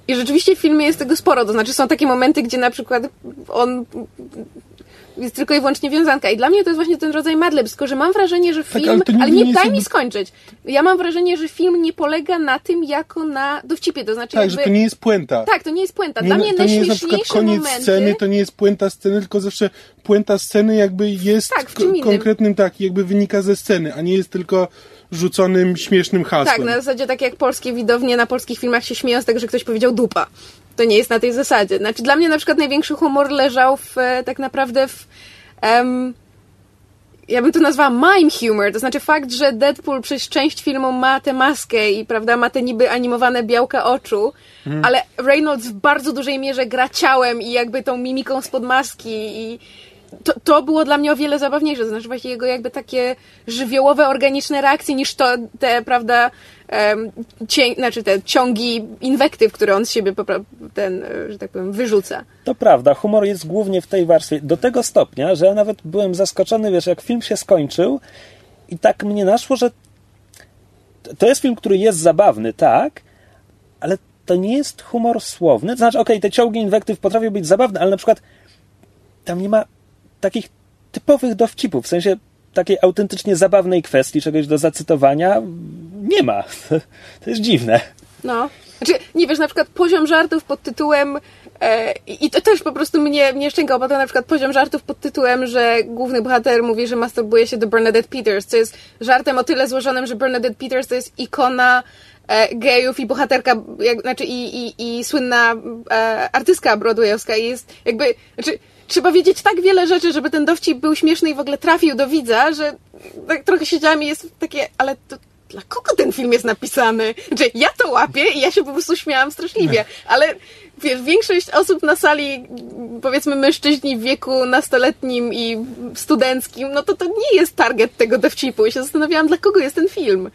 I rzeczywiście w filmie jest tego sporo. To znaczy są takie momenty, gdzie na przykład on jest tylko i wyłącznie wiązanka. I dla mnie to jest właśnie ten rodzaj madlibs, tylko że mam wrażenie, że
Tak,
film...
ale to nigdy
ale
nie
nie, daj mi skończyć. Ja mam wrażenie, że film nie polega na tym jako na dowcipie, to znaczy
Tak,
jakby...
że to nie jest puenta.
Tak, to nie jest puenta.
Nie,
Dla mnie
to nie jest na przykład koniec
momenty...
sceny, to nie jest puenta sceny, tylko zawsze puenta sceny jakby jest
Tak, w
konkretnym, tak, jakby wynika ze sceny, a nie jest tylko rzuconym, śmiesznym hasłem.
Tak, na zasadzie tak jak polskie widownie na polskich filmach się śmieją z tego, że ktoś powiedział dupa. To nie jest na tej zasadzie. Znaczy dla mnie na przykład największy humor leżał w, e, tak naprawdę w... em, ja bym to nazwała mime humor, to znaczy fakt, że Deadpool przez część filmu ma tę maskę i prawda, ma te niby animowane białka oczu, ale Reynolds w bardzo dużej mierze gra ciałem i jakby tą mimiką spod maski i to, to było dla mnie o wiele zabawniejsze, to znaczy właśnie jego jakby takie żywiołowe, organiczne reakcje niż to te, prawda, cię, znaczy te ciągi inwektyw, które on z siebie ten, e, że tak powiem, wyrzuca.
To prawda, humor jest głównie w tej warstwie. Do tego stopnia, że ja nawet byłem zaskoczony, wiesz, jak film się skończył i tak mnie naszło, że to jest film, który jest zabawny, tak, ale to nie jest humor słowny. To znaczy, okej, te ciągi inwektyw potrafią być zabawne, ale na przykład tam nie ma takich typowych dowcipów, w sensie takiej autentycznie zabawnej kwestii, czegoś do zacytowania nie ma. [LAUGHS] To jest dziwne.
No. Znaczy, nie wiesz, na przykład poziom żartów pod tytułem e, i to też po prostu mnie, mnie szczęka opadła, na przykład poziom żartów pod tytułem, że główny bohater mówi, że masturbuje się do Bernadette Peters, co jest żartem o tyle złożonym, że Bernadette Peters to jest ikona e, gejów i bohaterka, jak, znaczy i, i, i słynna e, artystka broadwayowska i jest jakby, znaczy trzeba wiedzieć tak wiele rzeczy, żeby ten dowcip był śmieszny i w ogóle trafił do widza, że tak trochę siedziałam i jest takie, ale to dla kogo ten film jest napisany? Że ja to łapię i ja się po prostu śmiałam straszliwie, ale wiesz, większość osób na sali, powiedzmy mężczyźni w wieku nastoletnim i studenckim, no to to nie jest target tego dowcipu. I się zastanawiałam, dla kogo jest ten film.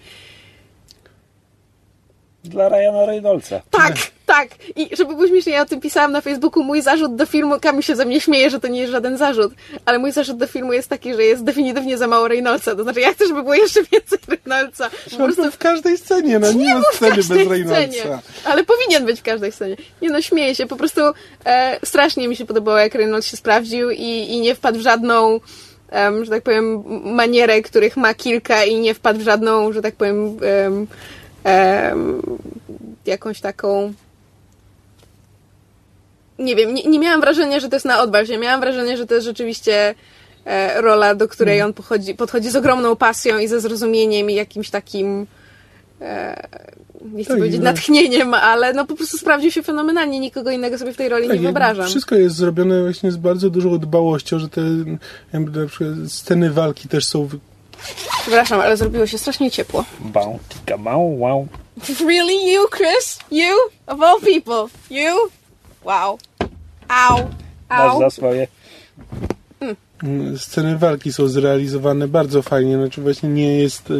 Dla Ryana Reynoldsa.
Tak, tak. I żeby było śmiesznie, ja o tym pisałam na Facebooku. Mój zarzut do filmu, Kamil się ze mnie śmieje, że to nie jest żaden zarzut, ale mój zarzut do filmu jest taki, że jest definitywnie za mało Reynoldsa. To znaczy, ja chcę, żeby było jeszcze więcej Reynoldsa. Po prostu
w każdej scenie, no nie,
nie
ma sceny bez Reynoldsa.
scenie, ale powinien być w każdej scenie. Nie no, śmieję się, po prostu e, strasznie mi się podobało, jak Reynolds się sprawdził i, i nie wpadł w żadną, em, że tak powiem, manierę, których ma kilka i nie wpadł w żadną, że tak powiem, em, jakąś taką nie wiem, nie, nie miałam wrażenia, że to jest na się. Miałam wrażenie, że to jest rzeczywiście e, rola, do której
Mm.
on pochodzi, podchodzi z ogromną pasją i ze zrozumieniem i jakimś takim e, nie chcę
Tak,
powiedzieć
no.
natchnieniem, ale no po prostu sprawdził się fenomenalnie. Nikogo innego sobie w tej roli
Tak,
nie wyobrażam.
Wszystko jest zrobione właśnie z bardzo dużą dbałością, że te jakby na przykład sceny walki też są
Przepraszam, ale zrobiło się strasznie ciepło.
Bał, tika, mał, wow.
Really? You, Chris? You? Of all people? You? Wow. Au.
Masz
Au.
za swoje.
Mm, sceny walki są zrealizowane bardzo fajnie, znaczy właśnie nie jest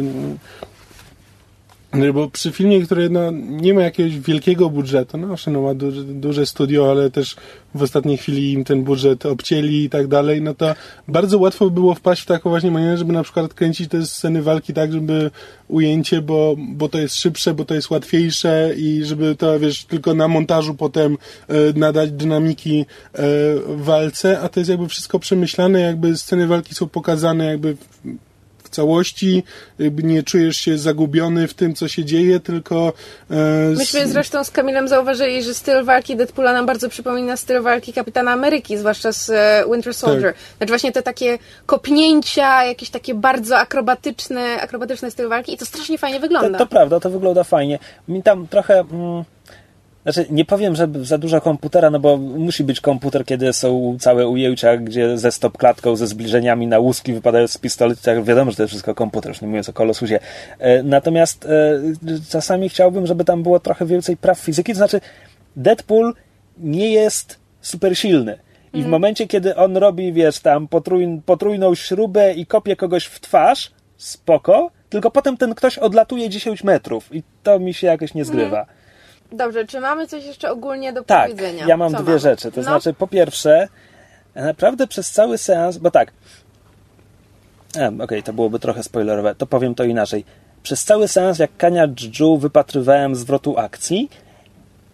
bo przy filmie, który no, nie ma jakiegoś wielkiego budżetu, no owszem, no, ma duże, duże studio, ale też w ostatniej chwili im ten budżet obcięli i tak dalej, no to bardzo łatwo było wpaść w taką właśnie manierę, żeby na przykład kręcić te sceny walki tak, żeby ujęcie, bo, bo to jest szybsze, bo to jest łatwiejsze i żeby to, wiesz, tylko na montażu potem e, nadać dynamiki e, walce, a to jest jakby wszystko przemyślane, jakby sceny walki są pokazane jakby całości, jakby nie czujesz się zagubiony w tym, co się dzieje, tylko... E,
Myśmy zresztą z Kamilem zauważyli, że styl walki Deadpoola nam bardzo przypomina styl walki Kapitana Ameryki, zwłaszcza z e, Winter Soldier. Znaczy właśnie te takie kopnięcia, jakieś takie bardzo akrobatyczne, akrobatyczny styl walki i to strasznie fajnie
To,
wygląda.
to prawda, to wygląda fajnie. Mi tam trochę. Mm, znaczy, nie powiem, że za dużo komputera, no bo musi być komputer, kiedy są całe ujęcia, gdzie ze stopklatką, ze zbliżeniami na łuski wypadają z pistoletu. Tak wiadomo, że to jest wszystko komputer, już nie mówiąc o kolosusie. E, natomiast e, czasami chciałbym, żeby tam było trochę więcej praw fizyki. To znaczy, Deadpool nie jest super silny. I w momencie, kiedy on robi, wiesz, tam potrój, potrójną śrubę i kopie kogoś w twarz, spoko, tylko potem ten ktoś odlatuje 10 metrów i to mi się jakoś nie zgrywa.
Dobrze, czy mamy coś jeszcze ogólnie do
Tak,
powiedzenia?
ja mam
Co
dwie
mamy?
rzeczy. To
no,
znaczy, po pierwsze, naprawdę przez cały seans, bo tak, em, okej, to byłoby trochę spoilerowe, to powiem to inaczej. Przez cały seans, jak Kania Dżdżu wypatrywałem zwrotu akcji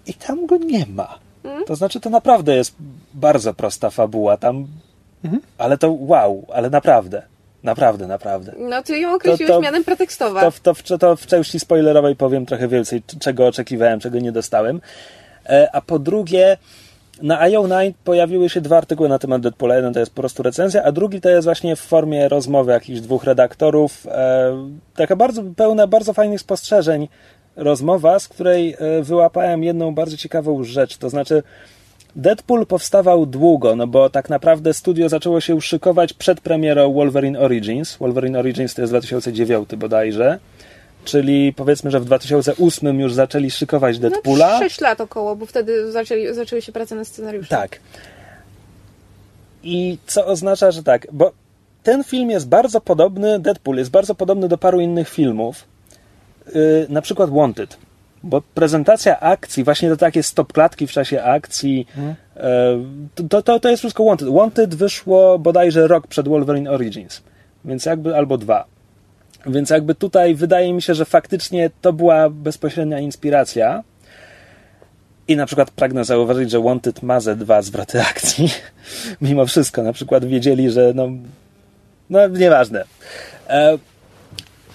i tam go nie ma.
Mm.
To znaczy, to naprawdę jest bardzo prosta fabuła. Tam Mhm. Ale to wow, ale naprawdę. Naprawdę, naprawdę.
No ty ją określiłeś to, to, mianem pretekstowa.
To, to, to, to w części spoilerowej powiem trochę więcej, czego oczekiwałem, czego nie dostałem. E, a po drugie, na IO9 pojawiły się dwa artykuły na temat Deadpoola. Jeden to jest po prostu recenzja, a drugi to jest właśnie w formie rozmowy jakichś dwóch redaktorów. E, taka bardzo pełna, bardzo fajnych spostrzeżeń rozmowa, z której e, wyłapałem jedną bardzo ciekawą rzecz. To znaczy, Deadpool powstawał długo, no bo tak naprawdę studio zaczęło się szykować przed premierą Wolverine Origins. Wolverine Origins to jest 2009 bodajże. Czyli powiedzmy, że w 2008 już zaczęli szykować no, Deadpoola.
No, 6 lat około, bo wtedy zaczęli, zaczęły się prace nad scenariuszem.
Tak. I co oznacza, że tak, bo ten film jest bardzo podobny, Deadpool jest bardzo podobny do paru innych filmów. Yy, na przykład Wanted. Bo prezentacja akcji, właśnie to takie stop klatki w czasie akcji, hmm. to, to, to jest wszystko Wanted. Wanted wyszło bodajże rok przed Wolverine Origins, więc jakby albo dwa. Więc jakby tutaj wydaje mi się, że faktycznie to była bezpośrednia inspiracja. I na przykład pragnę zauważyć, że Wanted ma ze dwa zwroty [LAUGHS] akcji. Mimo wszystko, na przykład wiedzieli, że no, no nieważne. E,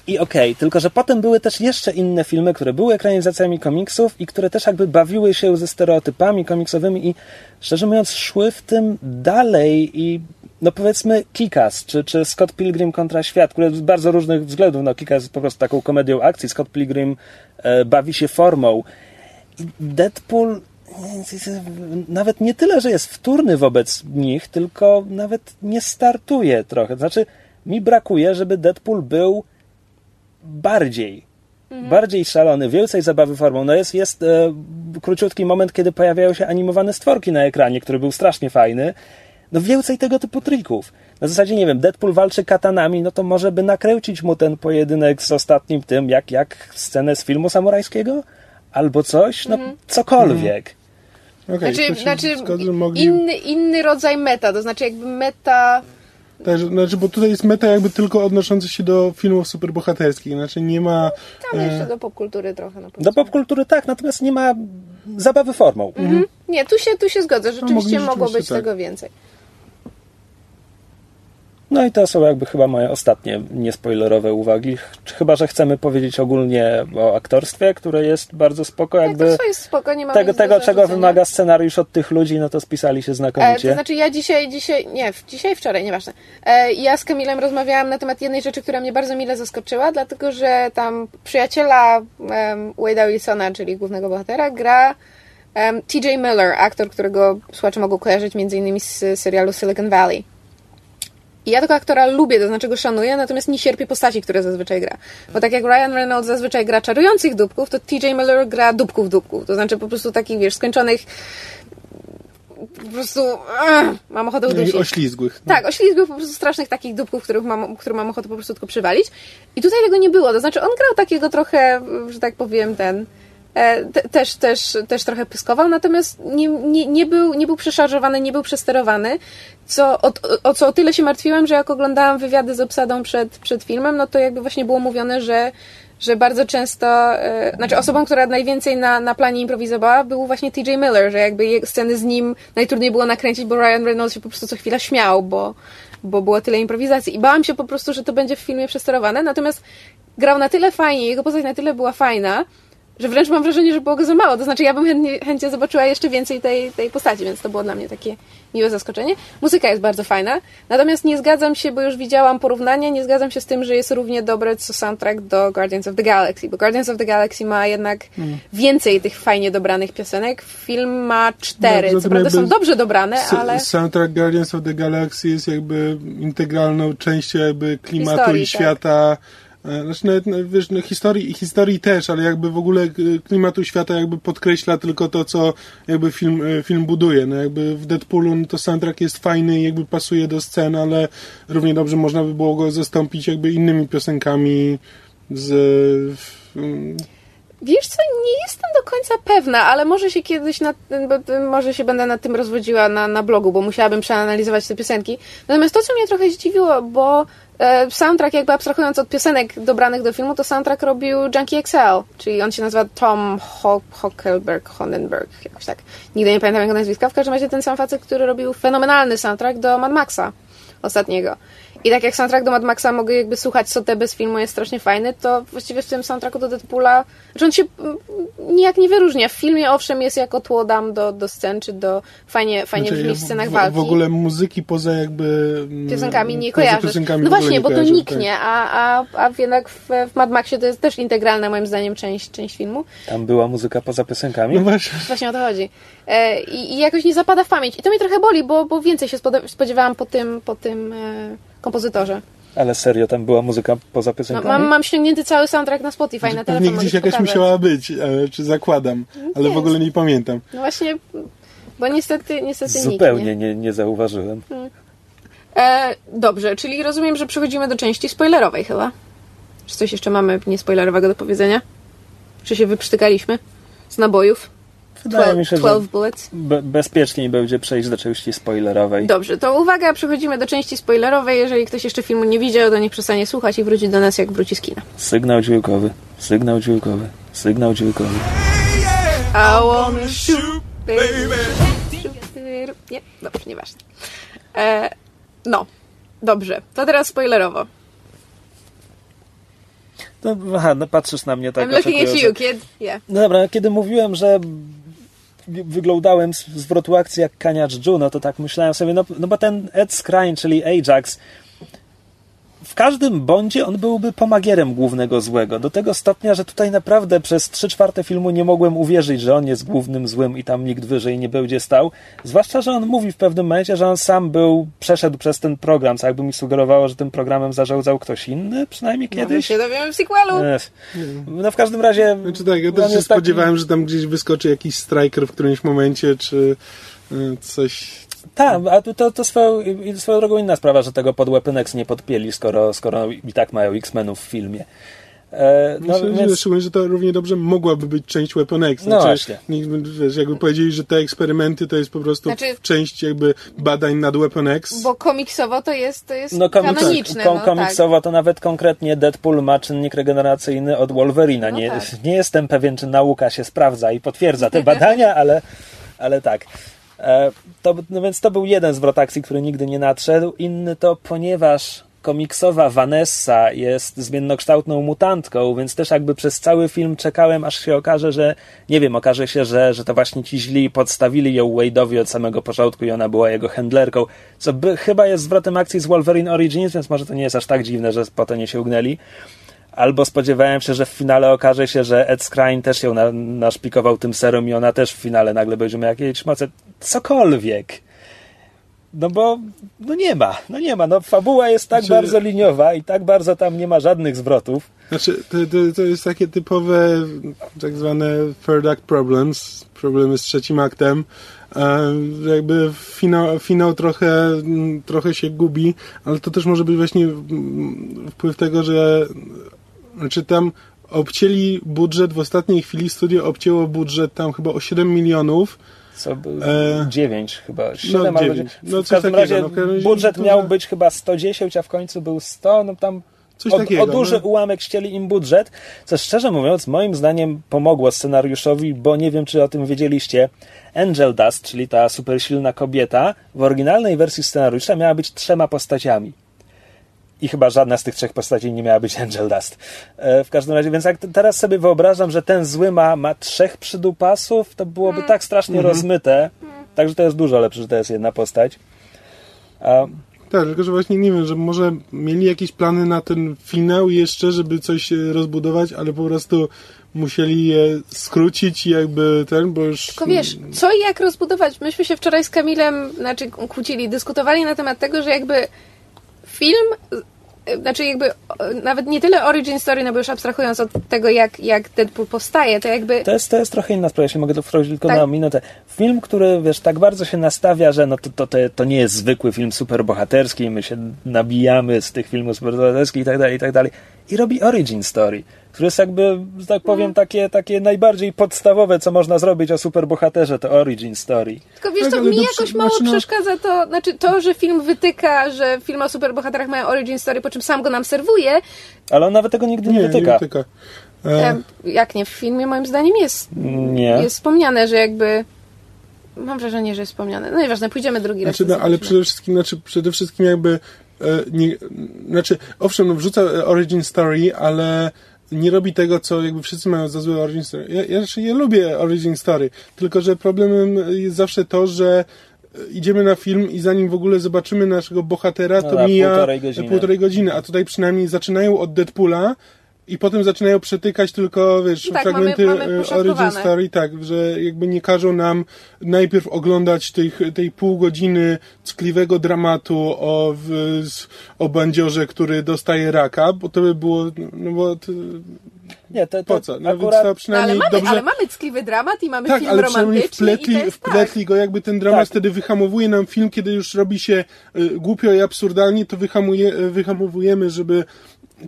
I okej, okay, tylko że potem były też jeszcze inne filmy, które były ekranizacjami komiksów i które też jakby bawiły się ze stereotypami komiksowymi i szczerze mówiąc szły w tym dalej i no powiedzmy Kikas, czy, czy Scott Pilgrim kontra świat, które z bardzo różnych względów, no Kikas jest po prostu taką komedią akcji, Scott Pilgrim e, bawi się formą. Deadpool nawet nie tyle, że jest wtórny wobec nich, tylko nawet nie startuje trochę. Znaczy, mi brakuje, żeby Deadpool był bardziej mhm. bardziej szalony, więcej zabawy formą. No jest, jest e, króciutki moment, kiedy pojawiają się animowane stworki na ekranie, który był strasznie fajny no więcej tego typu trików. Na zasadzie, nie wiem, Deadpool walczy katanami, no to może by nakręcić mu ten pojedynek z ostatnim tym, jak, jak scenę z filmu samurajskiego? Albo coś, no mm. cokolwiek.
Mm. Okay, znaczy, znaczy zgodzę, mogli... inny, inny rodzaj meta, to znaczy jakby meta...
Tak, znaczy, bo tutaj jest meta jakby tylko odnosząca się do filmów superbohaterskich, znaczy nie ma...
Tam e... jeszcze do popkultury trochę. Na
do popkultury tak, natomiast nie ma zabawy formą.
Mhm. Nie, tu się, tu się zgodzę, rzeczywiście no, mogło być tak. tego więcej.
No i to są jakby chyba moje ostatnie niespoilerowe uwagi. Chyba, że chcemy powiedzieć ogólnie o aktorstwie, które jest bardzo spoko. Jakby
to jest spoko, nie ma
tego, tego czego wymaga scenariusz od tych ludzi, no to spisali się znakomicie.
E, to znaczy ja dzisiaj, dzisiaj, nie, dzisiaj, wczoraj, nieważne. E, ja z Kamilem rozmawiałam na temat jednej rzeczy, która mnie bardzo mile zaskoczyła, dlatego, że tam przyjaciela um, Wade'a Wilsona, czyli głównego bohatera, gra um, TJ Miller, aktor, którego słuchacze mogą kojarzyć między innymi z serialu Silicon Valley. I ja tego aktora lubię, to znaczy go szanuję, natomiast nie cierpię postaci, które zazwyczaj gra. Bo tak jak Ryan Reynolds zazwyczaj gra czarujących dupków, to TJ Miller gra dupków dupków. To znaczy po prostu takich, wiesz, skończonych po prostu uh, mam ochotę udusić.
Oślizgłych.
No. Tak, oślizgłych, po prostu strasznych takich dupków, których mam, które mam ochotę po prostu tylko przywalić. I tutaj tego nie było. To znaczy on grał takiego trochę, że tak powiem, ten te, też, też, też trochę pyskował, natomiast nie, nie, nie, był, nie był przeszarżowany, nie był przesterowany, co, o, o co o tyle się martwiłam, że jak oglądałam wywiady z obsadą przed, przed filmem, no to jakby właśnie było mówione, że że bardzo często, e, znaczy osobą, która najwięcej na, na planie improwizowała, był właśnie TJ Miller, że jakby sceny z nim najtrudniej było nakręcić, bo Ryan Reynolds się po prostu co chwila śmiał, bo, bo było tyle improwizacji. I bałam się po prostu, że to będzie w filmie przesterowane, natomiast grał na tyle fajnie, jego postać na tyle była fajna, że wręcz mam wrażenie, że było go za mało. To znaczy, ja bym chętnie, chętnie zobaczyła jeszcze więcej tej, tej postaci, więc to było dla mnie takie miłe zaskoczenie. Muzyka jest bardzo fajna, natomiast nie zgadzam się, bo już widziałam porównanie, nie zgadzam się z tym, że jest równie dobre co soundtrack do Guardians of the Galaxy, bo Guardians of the Galaxy ma jednak mm. więcej tych fajnie dobranych piosenek. Film ma cztery, no, co prawda są dobrze dobrane, ale...
Soundtrack Guardians of the Galaxy jest jakby integralną częścią jakby klimatu Historii, i tak. świata tak znaczy nawet, no, wiesz, no, historii, historii też, ale jakby w ogóle e, klimatu świata jakby podkreśla tylko to, co jakby film, e, film buduje. No jakby w Deadpoolu no, to soundtrack jest fajny i jakby pasuje do scen, ale równie dobrze można by było go zastąpić jakby innymi piosenkami z...
Wiesz co, nie jestem do końca pewna, ale może się kiedyś może się będę nad tym rozwodziła na, na blogu, bo musiałabym przeanalizować te piosenki. Natomiast to, co mnie trochę zdziwiło, bo e, soundtrack jakby abstrahując od piosenek dobranych do filmu, to soundtrack robił Junkie XL, czyli on się nazywa Tom Ho Hockelberg, Honenberg, jakoś tak. Nigdy nie pamiętam jego nazwiska. W każdym razie ten sam facet, który robił fenomenalny soundtrack do Mad Maxa ostatniego. I tak jak soundtrack do Mad Maxa mogę jakby słuchać Sotę bez filmu, jest strasznie fajny, to właściwie w tym soundtracku do Deadpoola, że on się mm, nijak nie wyróżnia. W filmie owszem jest jako tło dam do, do scen, czy do fajnie, fajnie znaczy, brzmi w scenach
w,
walki.
W ogóle muzyki poza jakby...
Mm, piosenkami nie kojarzę. no właśnie, bo
kojarzę,
to niknie, tak. a, a, a jednak w, w Mad Maxie to jest też integralna moim zdaniem część, część filmu.
Tam była muzyka poza piosenkami?
No właśnie.
Właśnie o to chodzi. E, i, I jakoś nie zapada w pamięć. I to mnie trochę boli, bo, bo więcej się spodziewałam po tym, po tym e, kompozytorze.
Ale serio, tam była muzyka poza piosenkami?
No, mam, mam ściągnięty cały soundtrack na Spotify, na telefon.
Pewnie gdzieś jakaś pokazać. musiała być, e, czy zakładam, ale w ogóle nie pamiętam.
No właśnie, bo niestety, niestety
Zupełnie
nikt,
nie? nie, nie zauważyłem. Hmm.
E, dobrze, czyli rozumiem, że przechodzimy do części spoilerowej chyba. Czy coś jeszcze mamy niespoilerowego do powiedzenia? Czy się wyprztykaliśmy z nabojów?
Wydaje mi się, 12 bullets. Be bezpieczniej będzie przejść do części spoilerowej.
Dobrze, to uwaga, przechodzimy do części spoilerowej. Jeżeli ktoś jeszcze filmu nie widział, to niech przestanie słuchać i wróci do nas, jak wróci z kina.
Sygnał dźwiękowy, sygnał dźwiękowy, sygnał dźwiękowy.
I wanna shoot, baby. Nie, dobrze, nieważne. E, no, dobrze, to teraz spoilerowo.
No, aha, no patrzysz na mnie tak.
I'm looking at you, kid. Yeah.
No dobra, kiedy mówiłem, że wyglądałem z zwrotu akcji jak kaniacz Juno, to tak myślałem sobie, no, no bo ten Ed Skrein, czyli Ajax, w każdym bondzie on byłby pomagierem głównego złego. Do tego stopnia, że tutaj naprawdę przez trzy czwarte filmu nie mogłem uwierzyć, że on jest głównym złym i tam nikt wyżej nie będzie stał. Zwłaszcza, że on mówi w pewnym momencie, że on sam był, przeszedł przez ten program, co jakby mi sugerowało, że tym programem zarządzał ktoś inny, przynajmniej kiedyś.
No, się dowiemy w sequelu.
No w każdym razie...
Znaczy tak, ja też się spodziewałem, taki... że tam gdzieś wyskoczy jakiś striker w którymś momencie, czy y, coś
tak, a to, to swoją, swoją drogą inna sprawa, że tego pod Weaponex nie podpieli, skoro, skoro i tak mają X-Menów w filmie.
E, no, Myślę, więc... że, że to równie dobrze mogłaby być część Weapon X.
No znaczy,
no Wiesz, jakby powiedzieli, że te eksperymenty to jest po prostu znaczy, część jakby badań nad Weapon X.
Bo komiksowo to jest, to jest no, komiks, kanoniczne. Kom,
no, komiksowo
tak.
to nawet konkretnie Deadpool ma czynnik regeneracyjny od Wolverina. No, nie, tak. nie jestem pewien, czy nauka się sprawdza i potwierdza te badania, ale, ale tak. E, to, no więc to był jeden zwrot akcji, który nigdy nie nadszedł. Inny to, ponieważ komiksowa Vanessa jest zmiennokształtną mutantką, więc też jakby przez cały film czekałem, aż się okaże, że nie wiem, okaże się, że, że to właśnie ci źli podstawili ją Wade'owi od samego początku i ona była jego handlerką, co by, chyba jest zwrotem akcji z Wolverine Origins, więc może to nie jest aż tak dziwne, że po to nie się ugnęli. Albo spodziewałem się, że w finale okaże się, że Ed Skrein też ją na, naszpikował tym serum i ona też w finale nagle będzie miała jakieś moce. Cokolwiek. No bo no nie ma, no nie ma. No fabuła jest tak znaczy, bardzo liniowa i tak bardzo tam nie ma żadnych zwrotów.
Znaczy, to, to, to jest takie typowe tak zwane third act problems, problemy z trzecim aktem. E, jakby finał, finał trochę, trochę się gubi, ale to też może być właśnie wpływ tego, że znaczy tam obcięli budżet, w ostatniej chwili studio obcięło budżet tam chyba o 7 milionów.
Co był e... 9 chyba, 7 no, albo 9. No, w każdym takiego, razie no, budżet miał być chyba 110, a w końcu był 100, no tam Coś o, takiego, o duży no. ułamek ścieli im budżet, co szczerze mówiąc, moim zdaniem pomogło scenariuszowi, bo nie wiem, czy o tym wiedzieliście. Angel Dust, czyli ta super silna kobieta, w oryginalnej wersji scenariusza miała być trzema postaciami i chyba żadna z tych trzech postaci nie miała być [LAUGHS] Angel Dust. E, w każdym razie, więc jak teraz sobie wyobrażam, że ten zły ma, ma trzech przydupasów, to byłoby mm. tak strasznie mm -hmm. rozmyte. Także to jest dużo lepsze, że to jest jedna postać. A...
Tak, tylko że właśnie nie wiem, że może mieli jakieś plany na ten finał jeszcze, żeby coś rozbudować, ale po prostu musieli je skrócić i jakby ten, bo już...
Tylko wiesz, co i jak rozbudować? Myśmy się wczoraj z Kamilem, znaczy kłócili, dyskutowali na temat tego, że jakby film znaczy jakby nawet nie tyle origin story, no bo już abstrahując od tego, jak, jak Deadpool powstaje, to jakby...
To jest, to jest trochę inna sprawa, jeśli mogę to wprowadzić tylko tak. na minutę. Film, który, wiesz, tak bardzo się nastawia, że no to, to, to, nie jest zwykły film superbohaterski, my się nabijamy z tych filmów superbohaterskich i tak dalej, i tak dalej. I robi origin story który jest jakby, że tak powiem, mm. takie, takie najbardziej podstawowe, co można zrobić o superbohaterze, to origin story.
Tylko wiesz, to tak, mi jakoś mało znaczy, no... przeszkadza to, znaczy to, że film wytyka, że film o superbohaterach mają origin story, po czym sam go nam serwuje.
Ale on nawet tego nigdy nie, nie wytyka. Nie wytyka.
E... Jak nie, w filmie moim zdaniem jest,
nie.
jest wspomniane, że jakby mam wrażenie, że jest wspomniane. No nieważne, pójdziemy drugi
znaczy,
raz.
No, ale przede wszystkim, znaczy, przede wszystkim jakby nie, znaczy, owszem, no, wrzuca origin story, ale nie robi tego, co jakby wszyscy mają za złe origin story. Ja, ja, ja lubię origin story, tylko że problemem jest zawsze to, że idziemy na film i zanim w ogóle zobaczymy naszego bohatera, to no, mija półtorej godziny. półtorej godziny, a tutaj przynajmniej zaczynają od Deadpoola, i potem zaczynają przetykać tylko, wiesz,
tak,
fragmenty
mamy, mamy
e, Origin Story, tak, że jakby nie każą nam najpierw oglądać tej, tej pół godziny ckliwego dramatu o, w, o bandziorze, który dostaje raka, bo to by było, no bo... To,
nie, to,
to, po co? No akurat... to przynajmniej
ale,
mamy, dobrze...
ale mamy ckliwy dramat i mamy
tak,
film
ale
romantyczny.
Wpletli,
i
wpletli
tak.
go, jakby ten dramat tak. wtedy wyhamowuje nam film, kiedy już robi się y, głupio i absurdalnie, to wyhamuje, wyhamowujemy, żeby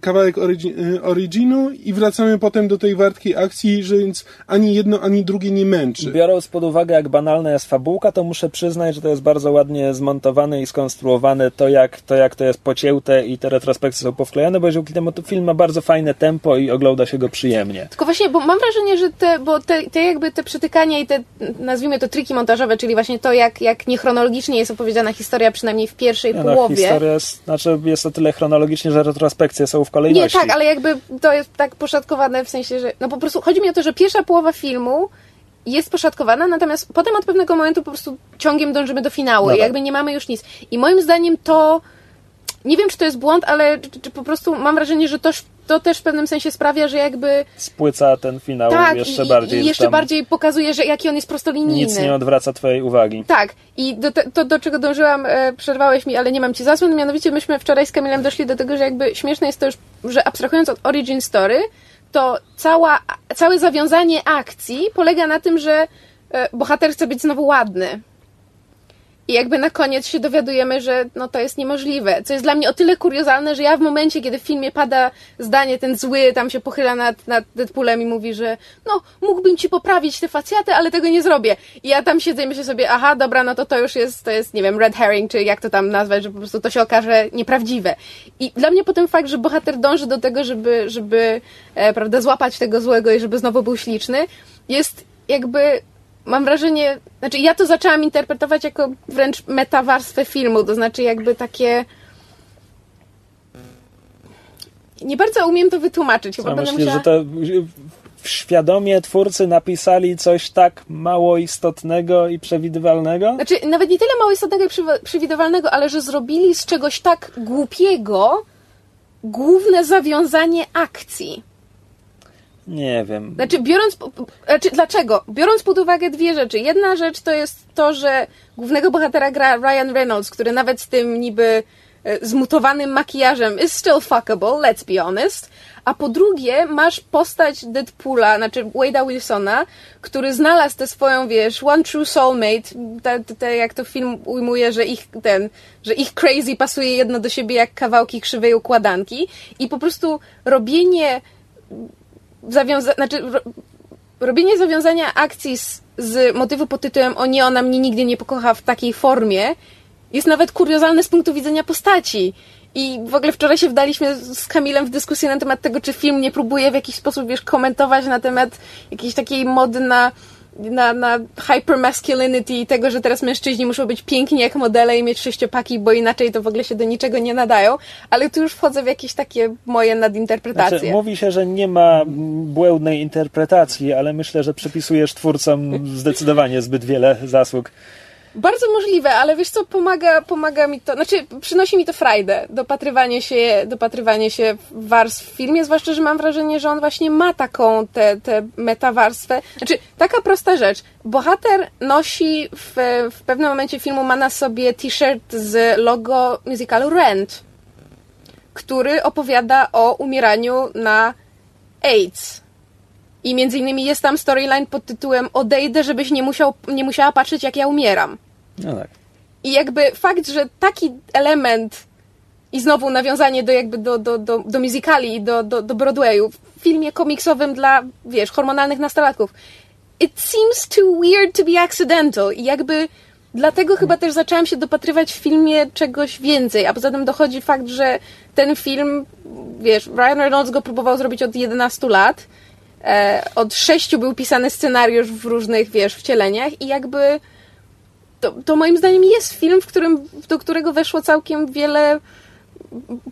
kawałek origi- originu i wracamy potem do tej wartkiej akcji, że więc ani jedno, ani drugie nie męczy.
Biorąc pod uwagę, jak banalna jest fabułka, to muszę przyznać, że to jest bardzo ładnie zmontowane i skonstruowane, to jak to, jak to jest pocięte i te retrospekcje są powklejane, bo jeżeli to film ma bardzo fajne tempo i ogląda się go przyjemnie.
Tylko właśnie, bo mam wrażenie, że te, bo te, te jakby te przytykania i te, nazwijmy to triki montażowe, czyli właśnie to, jak, jak niechronologicznie jest opowiedziana historia, przynajmniej w pierwszej
no,
połowie.
historia jest, znaczy jest to tyle chronologicznie, że retrospekcje są w kolejności.
Nie, tak, ale jakby to jest tak poszatkowane w sensie, że no po prostu chodzi mi o to, że pierwsza połowa filmu jest poszatkowana, natomiast potem od pewnego momentu po prostu ciągiem dążymy do finału i jakby nie mamy już nic. I moim zdaniem to nie wiem, czy to jest błąd, ale czy, czy po prostu mam wrażenie, że to, to też w pewnym sensie sprawia, że jakby...
Spłyca ten finał tak, jeszcze i, bardziej.
I jeszcze bardziej pokazuje, że jaki on jest prostolinijny.
Nic nie odwraca twojej uwagi.
Tak. I do te, to, do czego dążyłam, e, przerwałeś mi, ale nie mam ci zasłon, mianowicie myśmy wczoraj z Kamilem doszli do tego, że jakby śmieszne jest to już, że abstrahując od origin story, to cała, całe zawiązanie akcji polega na tym, że e, bohater chce być znowu ładny. I jakby na koniec się dowiadujemy, że no to jest niemożliwe. Co jest dla mnie o tyle kuriozalne, że ja w momencie, kiedy w filmie pada zdanie, ten zły tam się pochyla nad, nad Deadpoolem i mówi, że no mógłbym ci poprawić te facjaty, ale tego nie zrobię. I ja tam siedzę i myślę sobie, aha, dobra, no to to już jest, to jest, nie wiem, red herring, czy jak to tam nazwać, że po prostu to się okaże nieprawdziwe. I dla mnie potem fakt, że bohater dąży do tego, żeby, żeby e, prawda, złapać tego złego i żeby znowu był śliczny, jest jakby mam wrażenie, znaczy ja to zaczęłam interpretować jako wręcz metawarstwę filmu, to znaczy jakby takie nie bardzo umiem to wytłumaczyć.
Chyba myślę, musiała... że to świadomie twórcy napisali coś tak mało istotnego i przewidywalnego?
Znaczy, nawet nie tyle mało istotnego i przewidywalnego, ale że zrobili z czegoś tak głupiego główne zawiązanie akcji.
Nie wiem.
Znaczy, biorąc. Znaczy, dlaczego? Biorąc pod uwagę dwie rzeczy. Jedna rzecz to jest to, że głównego bohatera gra Ryan Reynolds, który nawet z tym niby e, zmutowanym makijażem is still fuckable, let's be honest. A po drugie, masz postać Deadpoola, znaczy Wade'a Wilsona, który znalazł tę swoją, wiesz, one true soulmate, te, te, jak to film ujmuje, że ich ten, że ich crazy pasuje jedno do siebie jak kawałki krzywej układanki i po prostu robienie zawiąza- znaczy, ro- robienie zawiązania akcji z, z motywu pod tytułem O nie, ona mnie nigdy nie pokocha w takiej formie jest nawet kuriozalne z punktu widzenia postaci. I w ogóle wczoraj się wdaliśmy z Kamilem w dyskusję na temat tego, czy film nie próbuje w jakiś sposób, wiesz, komentować na temat jakiejś takiej mody na na, na hypermasculinity i tego, że teraz mężczyźni muszą być piękni jak modele i mieć sześciopaki, bo inaczej to w ogóle się do niczego nie nadają, ale tu już wchodzę w jakieś takie moje nadinterpretacje.
Znaczy, mówi się, że nie ma błędnej interpretacji, ale myślę, że przypisujesz twórcom zdecydowanie zbyt wiele zasług.
Bardzo możliwe, ale wiesz co, pomaga, pomaga mi to, znaczy przynosi mi to frajdę, dopatrywanie się, dopatrywanie się warstw w filmie, zwłaszcza, że mam wrażenie, że on właśnie ma taką tę te, te metawarstwę. Znaczy, taka prosta rzecz. Bohater nosi w, w pewnym momencie filmu, ma na sobie t-shirt z logo musicalu Rent, który opowiada o umieraniu na AIDS. I między innymi jest tam storyline pod tytułem Odejdę, żebyś nie, musiał, nie musiała patrzeć, jak ja umieram.
No tak.
I jakby fakt, że taki element i znowu nawiązanie do jakby do, do, do, do musicali do, do, do Broadwayu. W filmie komiksowym dla, wiesz, hormonalnych nastolatków. It seems too weird to be accidental. I jakby dlatego chyba też zaczęłam się dopatrywać w filmie czegoś więcej. A poza tym dochodzi fakt, że ten film, wiesz, Ryan Reynolds go próbował zrobić od 11 lat. E, od 6 był pisany scenariusz w różnych, wiesz, wcieleniach i jakby to, to moim zdaniem jest film, w którym, do którego weszło całkiem wiele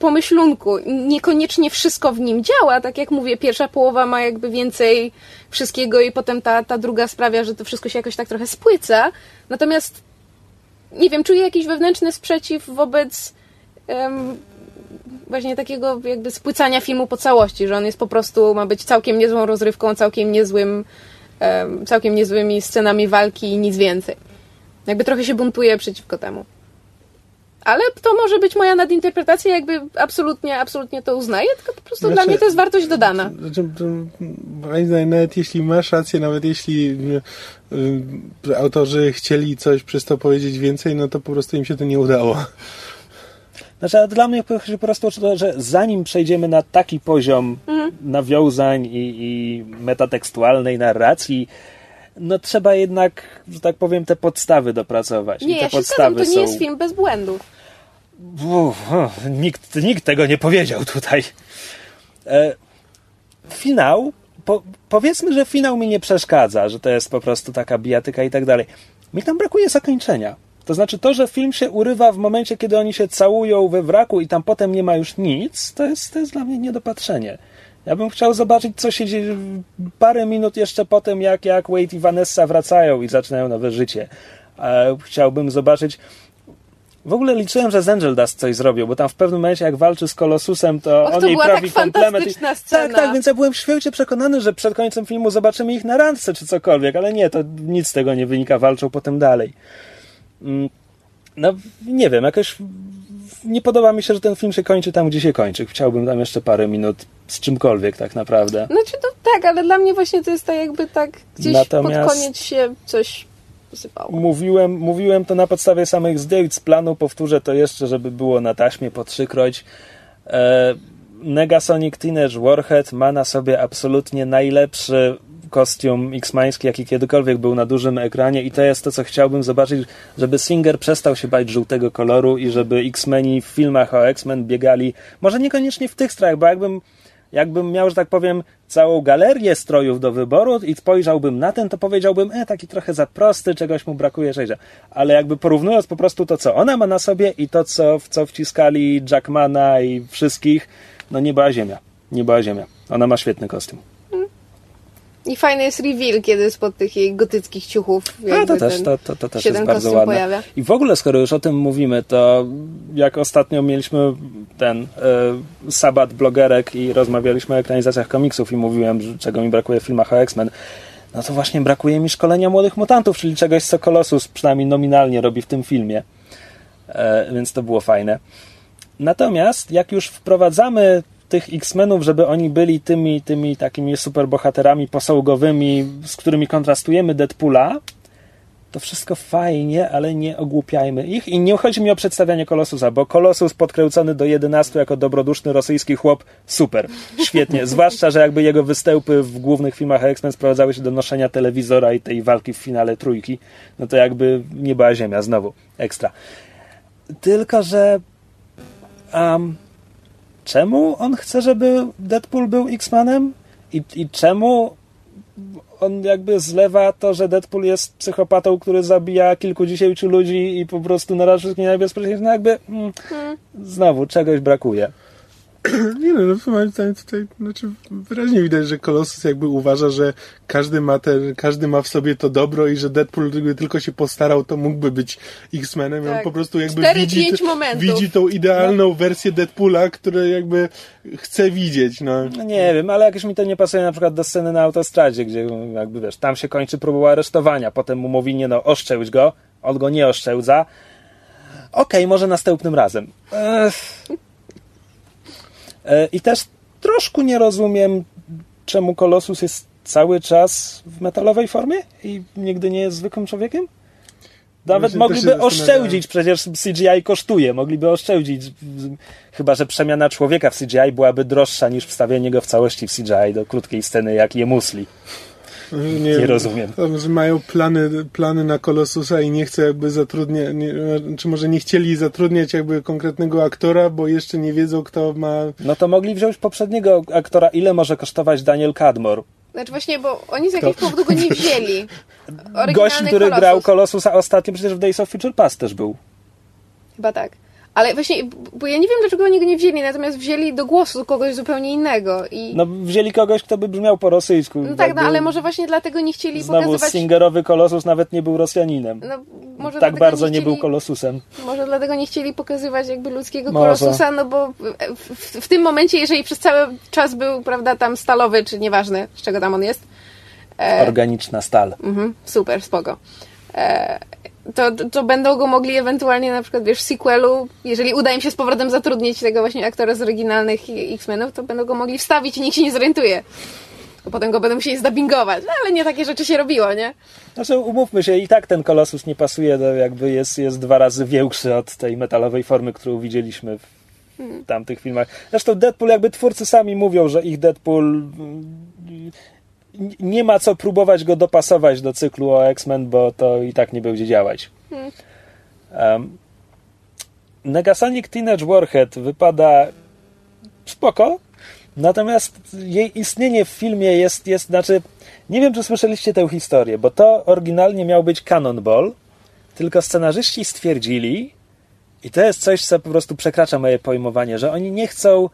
pomyślunku. Niekoniecznie wszystko w nim działa, tak jak mówię, pierwsza połowa ma jakby więcej wszystkiego i potem ta, ta druga sprawia, że to wszystko się jakoś tak trochę spłyca. Natomiast nie wiem, czuję jakiś wewnętrzny sprzeciw wobec um, właśnie takiego jakby spłycania filmu po całości, że on jest po prostu, ma być całkiem niezłą rozrywką, całkiem niezłym, um, całkiem niezłymi scenami walki i nic więcej. Jakby trochę się buntuje przeciwko temu. Ale to może być moja nadinterpretacja, jakby absolutnie, absolutnie to uznaję, tylko po prostu znaczy, dla mnie to jest wartość dodana. Znaczy,
nawet jeśli masz rację, nawet jeśli y, y, autorzy chcieli coś przez to powiedzieć więcej, no to po prostu im się to nie udało.
Znaczy, a dla mnie chodzi po prostu o to, że zanim przejdziemy na taki poziom mhm. nawiązań i, i metatekstualnej narracji, no trzeba jednak, że tak powiem, te podstawy dopracować.
Nie,
I te
ja
podstawy
zgadzam, to nie są... jest film bez błędów.
Uf, nikt, nikt tego nie powiedział tutaj. E, finał, po, powiedzmy, że finał mi nie przeszkadza, że to jest po prostu taka bijatyka i tak dalej. Mi tam brakuje zakończenia. To znaczy to, że film się urywa w momencie, kiedy oni się całują we wraku i tam potem nie ma już nic, to jest, to jest dla mnie niedopatrzenie. Ja bym chciał zobaczyć, co się dzieje parę minut jeszcze po tym, jak, jak Wade i Vanessa wracają i zaczynają nowe życie. Chciałbym zobaczyć. W ogóle liczyłem, że z Angel Dust coś zrobił, bo tam w pewnym momencie, jak walczy z Kolosusem, to
Och,
on jej prawi
tak komplement. I...
Tak, tak, więc ja byłem święcie przekonany, że przed końcem filmu zobaczymy ich na randce czy cokolwiek, ale nie, to nic z tego nie wynika, walczą potem dalej. Mm, no, nie wiem, jakoś nie podoba mi się, że ten film się kończy tam, gdzie się kończy. Chciałbym tam jeszcze parę minut z czymkolwiek tak naprawdę.
Znaczy to tak, ale dla mnie właśnie to jest tak jakby tak gdzieś Natomiast pod koniec się coś posypało.
Mówiłem, mówiłem to na podstawie samych zdjęć z planu, powtórzę to jeszcze, żeby było na taśmie po trzykroć. E, Negasonic Teenage Warhead ma na sobie absolutnie najlepszy kostium X-Mański, jaki kiedykolwiek był na dużym ekranie i to jest to, co chciałbym zobaczyć, żeby Singer przestał się bać żółtego koloru i żeby X-Meni w filmach o X-Men biegali, może niekoniecznie w tych strojach, bo jakbym jakbym miał, że tak powiem, całą galerię strojów do wyboru i spojrzałbym na ten, to powiedziałbym, e, taki trochę za prosty, czegoś mu brakuje, że Ale jakby porównując po prostu to, co ona ma na sobie i to, co, w co wciskali Jackmana i wszystkich, no nie była ziemia. Nie była ziemia. Ona ma świetny kostium.
I fajny jest reveal, kiedy spod tych jej gotyckich ciuchów
A, to też, to, to, to też jest bardzo ładne. Pojawia. I w ogóle, skoro już o tym mówimy, to jak ostatnio mieliśmy ten y, sabat blogerek i rozmawialiśmy o ekranizacjach komiksów i mówiłem, czego mi brakuje w filmach o X-Men, no to właśnie brakuje mi szkolenia młodych mutantów, czyli czegoś, co Colossus przynajmniej nominalnie robi w tym filmie. E, więc to było fajne. Natomiast jak już wprowadzamy tych X-Menów, żeby oni byli tymi, tymi takimi superbohaterami posągowymi, z którymi kontrastujemy Deadpoola, to wszystko fajnie, ale nie ogłupiajmy ich. I nie chodzi mi o przedstawianie Kolosusa, bo Kolosus podkręcony do 11 jako dobroduszny rosyjski chłop, super, świetnie. [LAUGHS] Zwłaszcza, że jakby jego występy w głównych filmach X-Men sprowadzały się do noszenia telewizora i tej walki w finale trójki, no to jakby nie była ziemia, znowu, ekstra. Tylko, że um, czemu on chce, żeby Deadpool był X-Manem i, i czemu on jakby zlewa to, że Deadpool jest psychopatą, który zabija kilkudziesięciu ludzi i po prostu naraża wszystkich na niebezpieczeństwo. No jakby mm, hmm. znowu czegoś brakuje. [CLEARS THROAT]
Nie no, no moim zdaniem tutaj znaczy wyraźnie widać, że Colossus jakby uważa, że każdy ma, te, każdy ma w sobie to dobro i że Deadpool gdyby tylko się postarał, to mógłby być X-Menem. Tak. On po prostu jakby 4, widzi, widzi tą idealną no. wersję Deadpoola, którą jakby chce widzieć. No.
no. nie wiem, ale jakoś mi to nie pasuje na przykład do sceny na autostradzie, gdzie jakby wiesz, tam się kończy próba aresztowania, potem mu mówi, nie no, oszczędź go, on go nie oszczędza. Okej, okay, może następnym razem. Ech. E, I też troszkę nie rozumiem, czemu Kolosus jest cały czas w metalowej formie i nigdy nie jest zwykłym człowiekiem. Nawet mogliby oszczędzić, przecież CGI kosztuje, mogliby oszczędzić. Chyba, że przemiana człowieka w CGI byłaby droższa niż wstawienie go w całości w CGI do krótkiej sceny, jak je musli. Nie, nie rozumiem.
Że mają plany, plany na Kolosusa i nie chce jakby zatrudniać, czy może nie chcieli zatrudniać jakby konkretnego aktora, bo jeszcze nie wiedzą, kto ma...
No to mogli wziąć poprzedniego aktora. Ile może kosztować Daniel Cadmore?
Znaczy właśnie, bo oni z jakiegoś powodu go nie wzięli.
Gość, który Kolosus. grał Kolosusa ostatnio przecież w Days of Future Past też był.
Chyba tak. Ale właśnie, bo ja nie wiem, dlaczego oni go nie wzięli, natomiast wzięli do głosu kogoś zupełnie innego. I...
No, wzięli kogoś, kto by brzmiał po rosyjsku.
No tak, no, ale może właśnie dlatego nie chcieli
Znowu
pokazywać...
Singerowy Kolosus nawet nie był Rosjaninem. No, może tak bardzo nie, chcieli... nie, był Kolosusem.
Może dlatego nie chcieli pokazywać jakby ludzkiego może. Kolosusa, no bo w, w, w, tym momencie, jeżeli przez cały czas był, prawda, tam stalowy, czy nieważne, z czego tam on jest.
E... Organiczna stal.
Mhm, super, spoko. E to, to będą go mogli ewentualnie na przykład, wiesz, w sequelu, jeżeli uda im się z powrotem zatrudnić tego właśnie aktora z oryginalnych X-Menów, to będą go mogli wstawić i nikt się nie zorientuje. Bo potem go będą musieli zdabingować. No, ale nie takie rzeczy się robiło, nie?
Znaczy, umówmy się, i tak ten kolosus nie pasuje, do, jakby jest, jest dwa razy większy od tej metalowej formy, którą widzieliśmy w hmm. tamtych filmach. Zresztą Deadpool, jakby twórcy sami mówią, że ich Deadpool nie ma co próbować go dopasować do cyklu o X-Men, bo to i tak nie będzie działać. Hmm. Um, Negasonic Teenage Warhead wypada spoko, natomiast jej istnienie w filmie jest, jest, znaczy, nie wiem, czy słyszeliście tę historię, bo to oryginalnie miał być Cannonball, tylko scenarzyści stwierdzili, i to jest coś, co po prostu przekracza moje pojmowanie, że oni nie chcą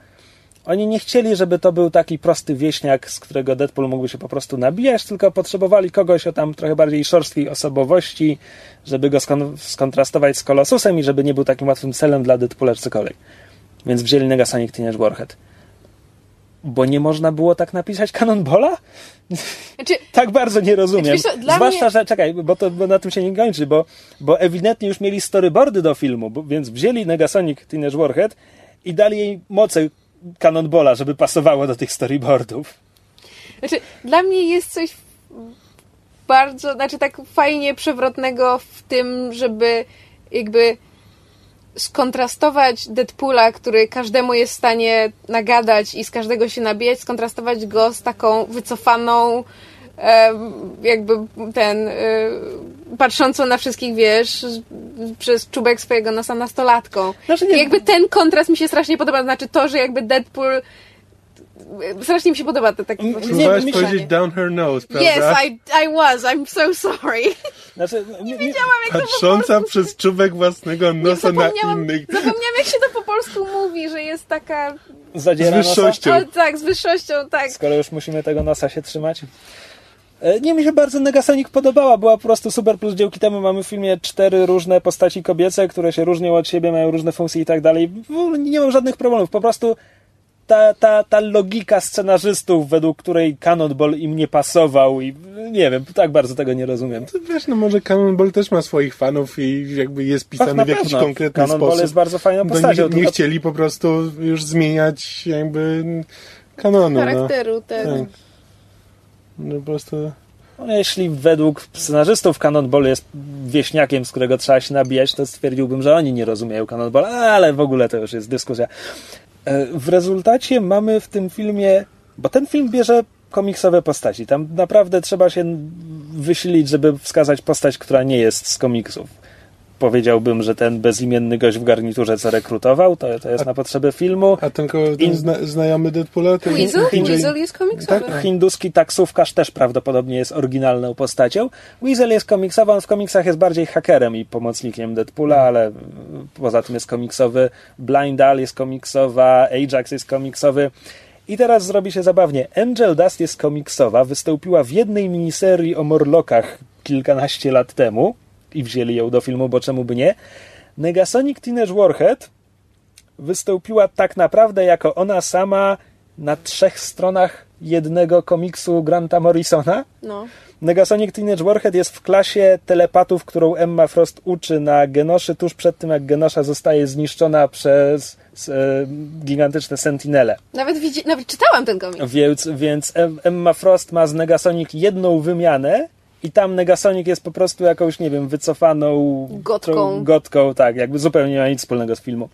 oni nie chcieli, żeby to był taki prosty wieśniak, z którego Deadpool mógłby się po prostu nabijać, tylko potrzebowali kogoś o tam trochę bardziej szorstkiej osobowości, żeby go skon- skontrastować z Kolosusem i żeby nie był takim łatwym celem dla Deadpoola czy cokolwiek. Więc wzięli Negasonic Teenage Warhead. Bo nie można było tak napisać Cannonballa? Znaczy, [LAUGHS] tak bardzo nie rozumiem. Znaczy, Zwłaszcza, mnie... że czekaj, bo, to, bo na tym się nie kończy, bo, bo ewidentnie już mieli storyboardy do filmu, bo, więc wzięli Negasonic Teenage Warhead i dali jej moce Cannonballa, żeby pasowało do tych storyboardów.
Znaczy, dla mnie jest coś bardzo, znaczy tak fajnie przewrotnego w tym, żeby jakby skontrastować Deadpoola, który każdemu jest w stanie nagadać i z każdego się nabijać, skontrastować go z taką wycofaną jakby ten e, patrzącą na wszystkich, wiesz, przez czubek swojego nosa nastolatką. Znaczy I jakby ten kontrast mi się strasznie podoba, znaczy to, że jakby Deadpool strasznie mi się podoba to takie
właśnie Próbowałeś powiedzieć down her nose, prawda?
Yes, I, I was. I'm so sorry. Znaczy, no, nie, nie wiedziałam, jak
Patrząca
to po polsku...
przez czubek własnego nosa na innych.
Zapomniałam, jak się to po polsku mówi, że jest taka...
Zadziera
z wyższością.
O, tak, z wyższością, tak.
Skoro już musimy tego nosa się trzymać. E, nie, mi się bardzo Negasonic podobała, była po prostu super, plus dzięki temu mamy w filmie cztery różne postaci kobiece, które się różnią od siebie, mają różne funkcje i tak dalej. Nie mam żadnych problemów, po prostu ta, ta, ta logika scenarzystów, według której Cannonball im nie pasował i nie wiem, tak bardzo tego nie rozumiem.
To wiesz, no może Cannonball też ma swoich fanów i jakby jest pisany Ach, w jakiś konkretny
Cannonball
sposób.
Cannonball jest bardzo fajną postacią.
Nie, nie chcieli po prostu już zmieniać jakby kanonu.
No. Charakteru, no. tak. tak.
No po prostu...
No, jeśli według scenarzystów Cannonball jest wieśniakiem, z którego trzeba się nabijać, to stwierdziłbym, że oni nie rozumieją Cannonball, ale w ogóle to już jest dyskusja. E, w rezultacie mamy w tym filmie, bo ten film bierze komiksowe postaci. Tam naprawdę trzeba się wysilić, żeby wskazać postać, która nie jest z komiksów powiedziałbym, że ten bezimienny gość w garniturze, co rekrutował, to, to jest a, na potrzeby filmu.
A ten, ten zna, znajomy Deadpoola? Ten
Weasel? Weasel jest komiksowy.
Tak, hinduski taksówkarz też prawdopodobnie jest oryginalną postacią. Weasel jest komiksowy, on w komiksach jest bardziej hakerem i pomocnikiem Deadpoola, hmm. ale poza tym jest komiksowy. Blind Al jest komiksowa, Ajax jest komiksowy. I teraz zrobi się zabawnie. Angel Dust jest komiksowa, wystąpiła w jednej miniserii o Morlockach kilkanaście lat temu i wzięli ją do filmu, bo czemu by nie. Negasonic Teenage Warhead wystąpiła tak naprawdę jako ona sama na trzech stronach jednego komiksu Granta Morrisona. No. Negasonic Teenage Warhead jest w klasie telepatów, którą Emma Frost uczy na Genoszy tuż przed tym, jak Genosza zostaje zniszczona przez e, gigantyczne sentinele.
Nawet, widzi, nawet czytałam ten komiks.
Więc, więc Emma Frost ma z Negasonic jedną wymianę i tam Negasonic jest po prostu jakąś, nie wiem, wycofaną
Gotką.
gotką, tak, jakby zupełnie nie ma nic wspólnego z filmu.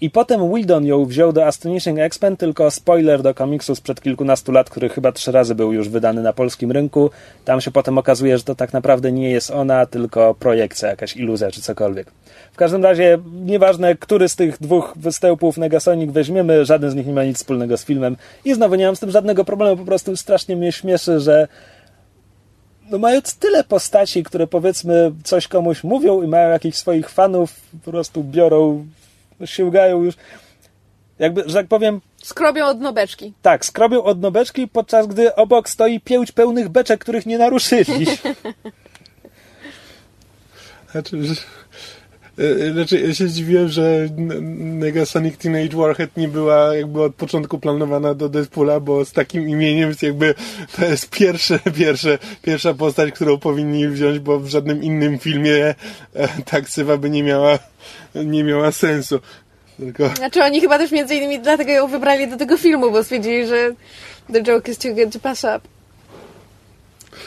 I potem Whedon ją wziął do Astonishing X-Men, tylko spoiler do komiksu sprzed kilkunastu lat, który chyba trzy razy był już wydany na polskim rynku. Tam się potem okazuje, że to tak naprawdę nie jest ona, tylko projekcja, jakaś iluzja czy cokolwiek. W każdym razie, nieważne, który z tych dwóch występów Negasonic weźmiemy, żaden z nich nie ma nic wspólnego z filmem i znowu nie mam z tym żadnego problemu, po prostu strasznie mnie śmieszy, że no mając tyle postaci, które powiedzmy coś komuś mówią i mają jakichś swoich fanów, po prostu biorą, sięgają już, jakby, że tak powiem...
Skrobią od nobeczki.
Tak, skrobią od nobeczki, podczas gdy obok stoi pięć pełnych beczek, których nie naruszyli. [LAUGHS] [LAUGHS]
Znaczy. Znaczy, ja się zdziwiłem, że Negasonic Teenage Warhead nie była jakby od początku planowana do Deadpoola, bo z takim imieniem jest jakby to jest pierwsze, [LAUGHS] pierwsze, pierwsza postać, którą powinni wziąć, bo w żadnym innym filmie e, ta ksywa by nie miała, nie miała sensu. Tylko...
Znaczy oni chyba też między innymi dlatego ją wybrali do tego filmu, bo stwierdzili, że the joke is too good to pass up.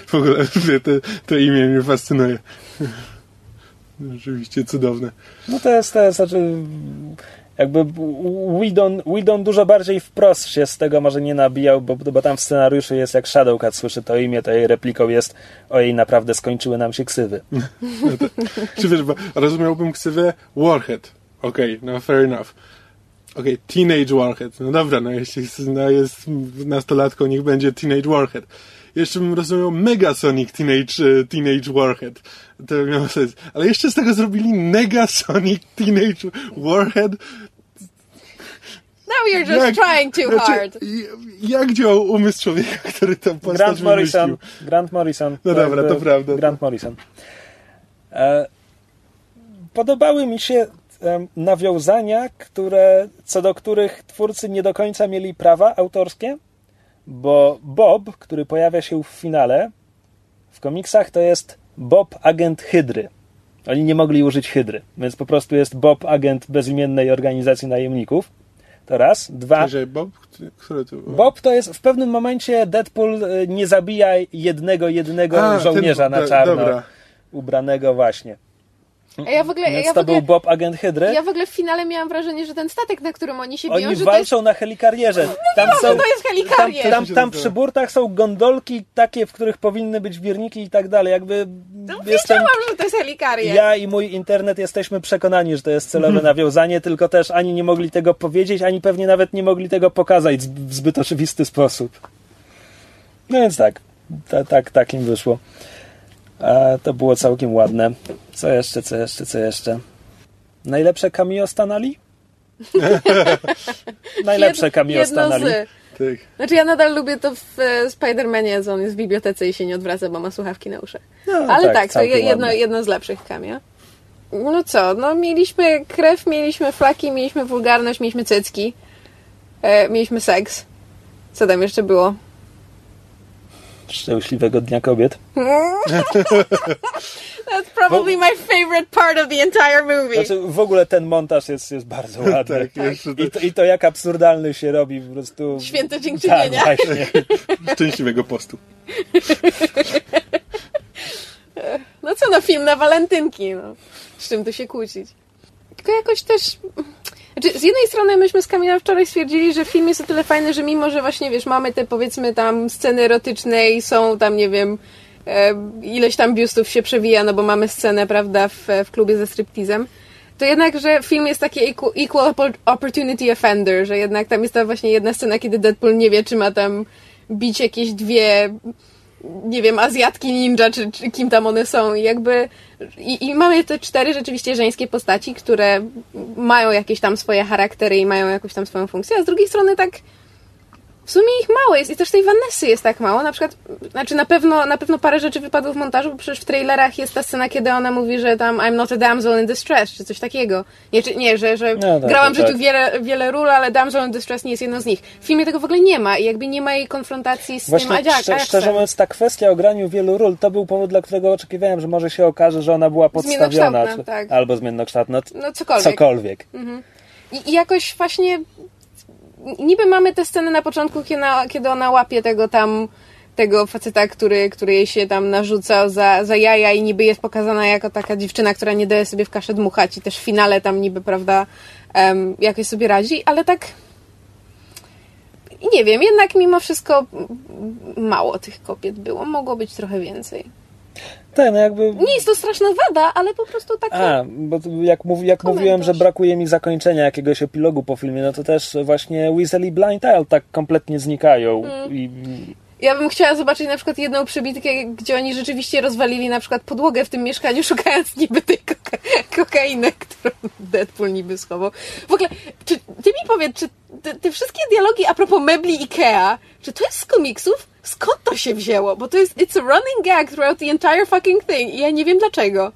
W ogóle [LAUGHS] to, to imię mnie fascynuje. Rzeczywiście cudowne.
No to jest, to jest znaczy jakby Whedon, Whedon dużo bardziej wprost się z tego może nie nabijał, bo, bo tam w scenariuszu jest jak Shadowcat słyszy to imię, to jej repliką jest ojej, naprawdę skończyły nam się ksywy. [LAUGHS]
no czy wiesz, bo rozumiałbym ksywę Warhead. Okej, okay, no fair enough. Okej, okay, Teenage Warhead. No dobra, no jeśli no jest nastolatką, niech będzie Teenage Warhead jeszcze bym rozumiał Megasonic Teenage, e, Teenage Warhead. To by miało sens. Ale jeszcze z tego zrobili Negasonic Teenage Warhead.
Now you're just jak, trying too znaczy, hard.
Jak działał umysł człowieka, który tam postać
Grant Morrison. Grant Morrison.
No dobra, to prawda.
Grant Morrison. E, podobały mi się e, nawiązania, które, co do których twórcy nie do końca mieli prawa autorskie bo Bob, który pojawia się w finale, w komiksach to jest Bob agent Hydry. Oni nie mogli użyć Hydry, więc po prostu jest Bob agent bezimiennej organizacji najemników. To raz. Dwa.
Bob? Który to
Bob to jest w pewnym momencie Deadpool y, nie zabija jednego, jednego A, żołnierza ten, na czarno. Dobra. Ubranego właśnie.
A ja w ogóle,
Więc
ja
to
w ogóle,
był Bob Agent Hydry?
Ja w ogóle w finale miałam wrażenie, że ten statek, na którym oni się
biją,
Oni
walczą
to jest...
na helikarierze.
No tam nie są, to jest helikarierz.
Tam, tam, tam, przy burtach są gondolki takie, w których powinny być wirniki i tak dalej. Jakby
no, jestem, wiedziałam, że to jest helikarier.
Ja i mój internet jesteśmy przekonani, że to jest celowe mhm. nawiązanie, tylko też ani nie mogli tego powiedzieć, ani pewnie nawet nie mogli tego pokazać w zbyt oczywisty sposób. No więc tak, tak, tak im wyszło. A to było całkiem ładne. Co jeszcze, co jeszcze, co jeszcze? Najlepsze cameo Stanali? [LAUGHS] Najlepsze cameo Stanali.
Tak.
Znaczy ja nadal lubię to w e, Spider-Manie, że on jest w bibliotece i się nie odwraca, bo ma słuchawki na uszach. No, Ale tak, tak to jedno, jedno z lepszych cameo. No co, no mieliśmy krew, mieliśmy flaki, mieliśmy wulgarność, mieliśmy cycki, e, mieliśmy seks. Co tam jeszcze było?
Szczęśliwego Dnia Kobiet. [LAUGHS]
That's probably my favorite part of the entire movie.
Znaczy, w ogóle ten montaż jest, jest bardzo [LAUGHS] ładny. tak, I, to, I to jak absurdalny się robi po prostu.
Święto dziękczynienia.
Tak, właśnie. [LAUGHS]
Szczęśliwego postu.
no co no, film na walentynki, no. Z czym tu się kłócić? Tylko jakoś też... Znaczy, z jednej strony myśmy z Kamila wczoraj stwierdzili, że film jest o tyle fajny, że mimo, że właśnie, wiesz, mamy te powiedzmy tam sceny erotyczne i są tam, nie wiem, e, ileś tam biustów się przewija, no bo mamy scenę, prawda, w, w klubie ze striptizem, to jednak, że film jest taki equal, equal opportunity offender, że jednak tam jest ta właśnie jedna scena, kiedy Deadpool nie wie, czy ma tam bić jakieś dwie nie wiem, Azjatki ninja, czy, czy kim tam one są. I jakby. I, I, mamy te cztery rzeczywiście żeńskie postaci, które mają jakieś tam swoje charaktery i mają jakąś tam swoją funkcję, a z drugiej strony tak w sumie ich mało jest i też tej Vanessy jest tak mało. Na przykład, znaczy na pewno, na pewno parę rzeczy wypadło w montażu, bo przecież w trailerach jest ta scena, kiedy ona mówi, że tam I'm not a damsel in distress, czy coś takiego. Nie, czy, nie że, że no, tak, grałam w życiu tak. wiele, wiele ról, ale damsel in distress nie jest jedną z nich. W filmie tego w ogóle nie ma i jakby nie ma jej konfrontacji z
Właśnie,
tym
Ajax, szczerze mówiąc, ta kwestia o graniu wielu ról, to był powód, dla którego oczekiwałem, że może się okaże, że ona była podstawiona. Czy, tak. Albo zmiennokształtna.
No cokolwiek.
cokolwiek.
Mhm. I, I jakoś właśnie niby mamy tę scenę na początku, kiedy ona, łapie tego tam tego faceta, który, który jej się tam narzucał za, za jaja i niby jest pokazana jako taka dziewczyna, która nie daje sobie w kaszę dmuchać i też w finale tam niby, prawda, um, jakoś sobie radzi, ale tak nie wiem, jednak mimo wszystko mało tych kobiet było, mogło być trochę więcej.
Tak, no jakby...
Nie jest to straszna wada, ale po prostu taka...
A, bo jak, mów, jak mówiłem, że brakuje mi zakończenia jakiegoś epilogu po filmie, no to też właśnie Weasel i Blind Isle tak kompletnie znikają. Mm. I...
Ja bym chciała zobaczyć na przykład jedną przebitkę, gdzie oni rzeczywiście rozwalili na przykład podłogę w tym mieszkaniu, [LAUGHS] szukając niby tej koka kokainy, którą Deadpool niby schował. W ogóle, czy, ty mi powiedz, czy te, te wszystkie dialogi a propos mebli Ikea, czy to jest z komiksów? Skąd to się wzięło? Bo to jest, it's a running gag throughout the entire fucking thing i ja nie wiem dlaczego.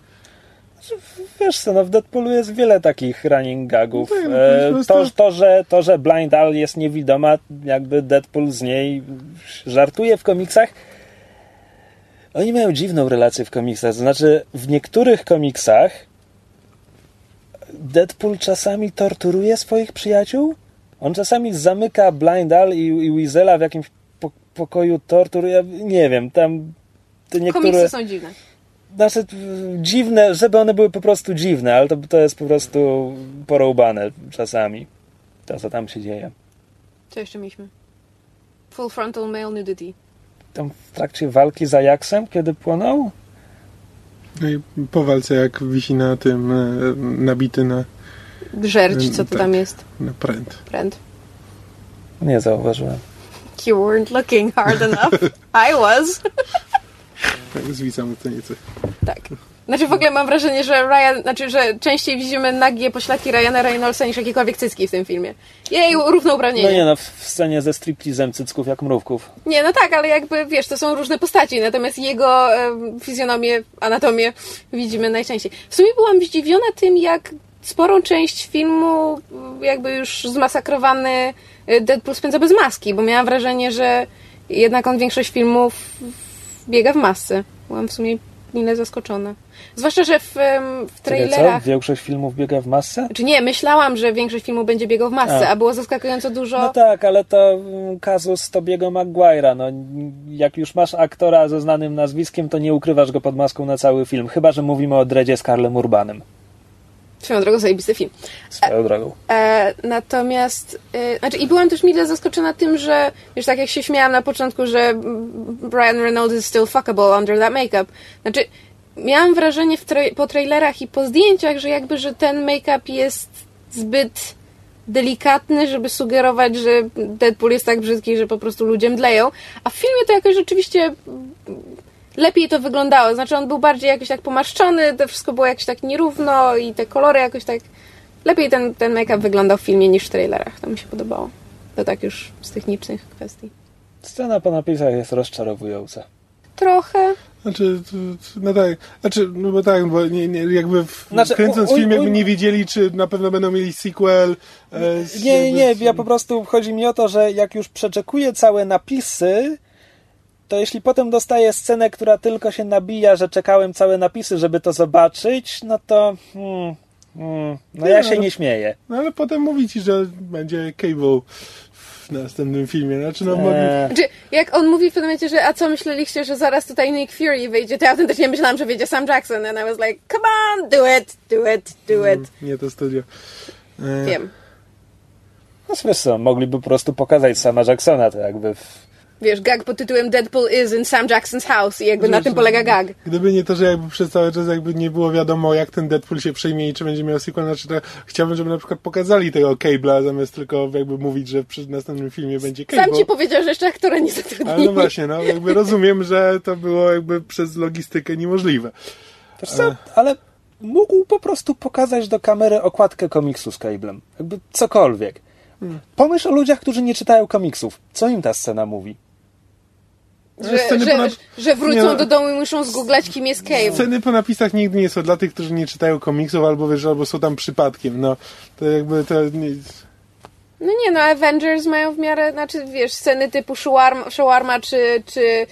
Wiesz co, no w Deadpoolu jest wiele takich running gagów. No, e, to, to, że, to, że Blind Al jest niewidoma, jakby Deadpool z niej żartuje w komiksach. Oni mają dziwną relację w komiksach. To znaczy, w niektórych komiksach Deadpool czasami torturuje swoich przyjaciół. On czasami zamyka Blind Al i, i Weasela w jakimś pokoju tortur, ja nie wiem, tam
te niektóre... Komiksy są dziwne.
Znaczy, dziwne, żeby one były po prostu dziwne, ale to, to jest po prostu poroubane czasami. To, co tam się dzieje.
Co jeszcze mieliśmy? Full frontal male nudity.
Tam w trakcie walki z Ajaxem, kiedy płonął?
No i po walce, jak wisi na tym, e, nabity na...
Żerć, co to tak, tam jest?
Na pręt.
Pręt.
Nie zauważyłem.
You weren't looking hard enough. [LAUGHS] I was.
Tak, zwisam ocenicy.
Tak. Znaczy w ogóle mam wrażenie, że Ryan, znaczy, że częściej widzimy nagie poślaki Ryana Reynoldsa niż jakiekolwiek cycki w tym filmie. Jej, równouprawnienie.
No nie no, w scenie ze striptizem cycków jak mrówków.
Nie, no tak, ale jakby, wiesz, to są różne postaci, natomiast jego e, fizjonomię, anatomię widzimy najczęściej. W sumie byłam zdziwiona tym, jak sporą część filmu jakby już zmasakrowany Deadpool spędza bez maski, bo miałam wrażenie, że jednak on większość filmów biega w masce. Byłam w sumie mile zaskoczona. Zwłaszcza, że w, w trailerach...
Co? Większość filmów biega w masce?
Czy nie, myślałam, że większość filmów będzie biegał w masce, a. a było zaskakująco dużo...
No tak, ale to mm, kazus Tobiego Maguire'a. No, jak już masz aktora ze znanym nazwiskiem, to nie ukrywasz go pod maską na cały film. Chyba, że mówimy o Dredzie z Karlem Urbanem.
Swoją drogą zajebisty film.
Swoją drogą.
E, e, natomiast, e, znaczy i byłam też mile zaskoczona tym, że wiesz, tak jak się śmiałam na początku, że Brian Reynolds is still fuckable under that makeup. Znaczy, miałam wrażenie tra po trailerach i po zdjęciach, że jakby, że ten make-up jest zbyt delikatny, żeby sugerować, że Deadpool jest tak brzydki, że po prostu ludzie mdleją. A w filmie to jakoś rzeczywiście lepiej to wyglądało. Znaczy on był bardziej jakiś tak pomarszczony, to wszystko było jakoś tak nierówno i te kolory jakoś tak... Lepiej ten, ten make-up wyglądał w filmie niż w trailerach. To mi się podobało. To tak już z technicznych kwestii.
Scena po napisach jest rozczarowująca.
Trochę.
Znaczy, no tak, znaczy, no bo tak, bo nie, nie, jakby w, znaczy, kręcąc u, u, film, jakby nie wiedzieli, czy na pewno będą mieli sequel.
E, nie, nie, nie, ja po prostu, chodzi mi o to, że jak już przeczekuję całe napisy, to jeśli potem dostaję scenę, która tylko się nabija, że czekałem całe napisy, żeby to zobaczyć, no to. Hmm, hmm, no nie, ja się no, nie śmieję.
No ale potem mówi ci, że będzie Cable w następnym filmie. Znaczy, no, eee.
znaczy, jak on mówi w pewnym momencie, że a co myśleliście, że zaraz tutaj Nick Fury wyjdzie, to ja autentycznie myślałam, że wyjdzie Sam Jackson and I was like, come on, do it, do it, do mm, it.
nie to studio.
Eee. Wiem.
No wiesz co, mogliby po prostu pokazać Sama Jacksona, to jakby w
wiesz, gag pod tytułem Deadpool is in Sam Jackson's house i jakby wiesz, na tym polega gag.
Gdyby nie to, że jakby przez cały czas jakby nie było wiadomo, jak ten Deadpool się przejmie i czy będzie miał sequel, znaczy to chciałbym, żeby na przykład pokazali tego Cable'a, zamiast tylko jakby mówić, że przy następnym filmie będzie Cable.
Sam ci powiedział, że jeszcze aktora nie zatrudnili.
Ale no właśnie, no jakby rozumiem, że to było jakby przez logistykę niemożliwe.
co, ale mógł po prostu pokazać do kamery okładkę komiksu z Cable'em. Jakby cokolwiek. Hmm. Pomyśl o ludziach, którzy nie czytają komiksów. Co im ta scena mówi?
Że, że, że, wrócą no. do domu i muszą zgooglać, kim jest Cave.
Sceny po napisach nigdy nie są dla tych, którzy nie czytają komiksów, albo wiesz, albo są tam przypadkiem. No, to jakby to nie...
No nie, no Avengers mają w miarę, znaczy wiesz, sceny typu shawarma, shawarma czy, czy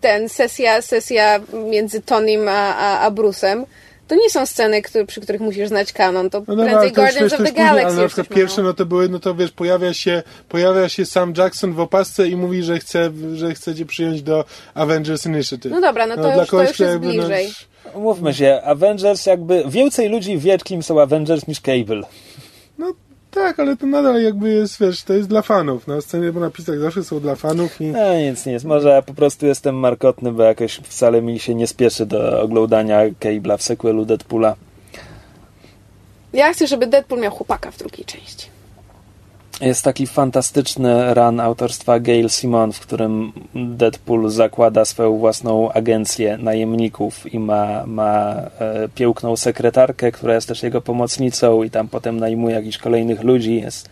ten sesja, sesja między Tonym a, a, a Bruce'em to nie są sceny, które, przy których musisz znać kanon, to
No
prędzej
to już,
Guardians
wiesz,
of
to
the Galaxy.
ale na
już
przykład pierwsze, no to były, no to wiesz, pojawia się, pojawia się sam Jackson w opasce i mówi, że chce, że chce cię przyjąć do Avengers Initiative.
No dobra, no to
dla
już- to
kogoś,
już
kto
jest
jakby,
bliżej.
Mówmy się, Avengers jakby... Więcej ludzi wie, kim są Avengers niż Cable.
No tak, ale to nadal jakby jest, wiesz, to jest dla fanów. Na scenie po napisach zawsze są dla fanów i
No nic, nic. Może ja po prostu jestem markotny, bo jakoś wcale mi się nie spieszy do oglądania Cable'a w sequelu Deadpoola.
Ja chcę, żeby Deadpool miał chłopaka w drugiej części.
Jest taki fantastyczny run autorstwa Gail Simon, w którym Deadpool zakłada swoją własną agencję najemników i ma, ma e, piękną sekretarkę, która jest też jego pomocnicą i tam potem najmuje jakichś kolejnych ludzi. Jest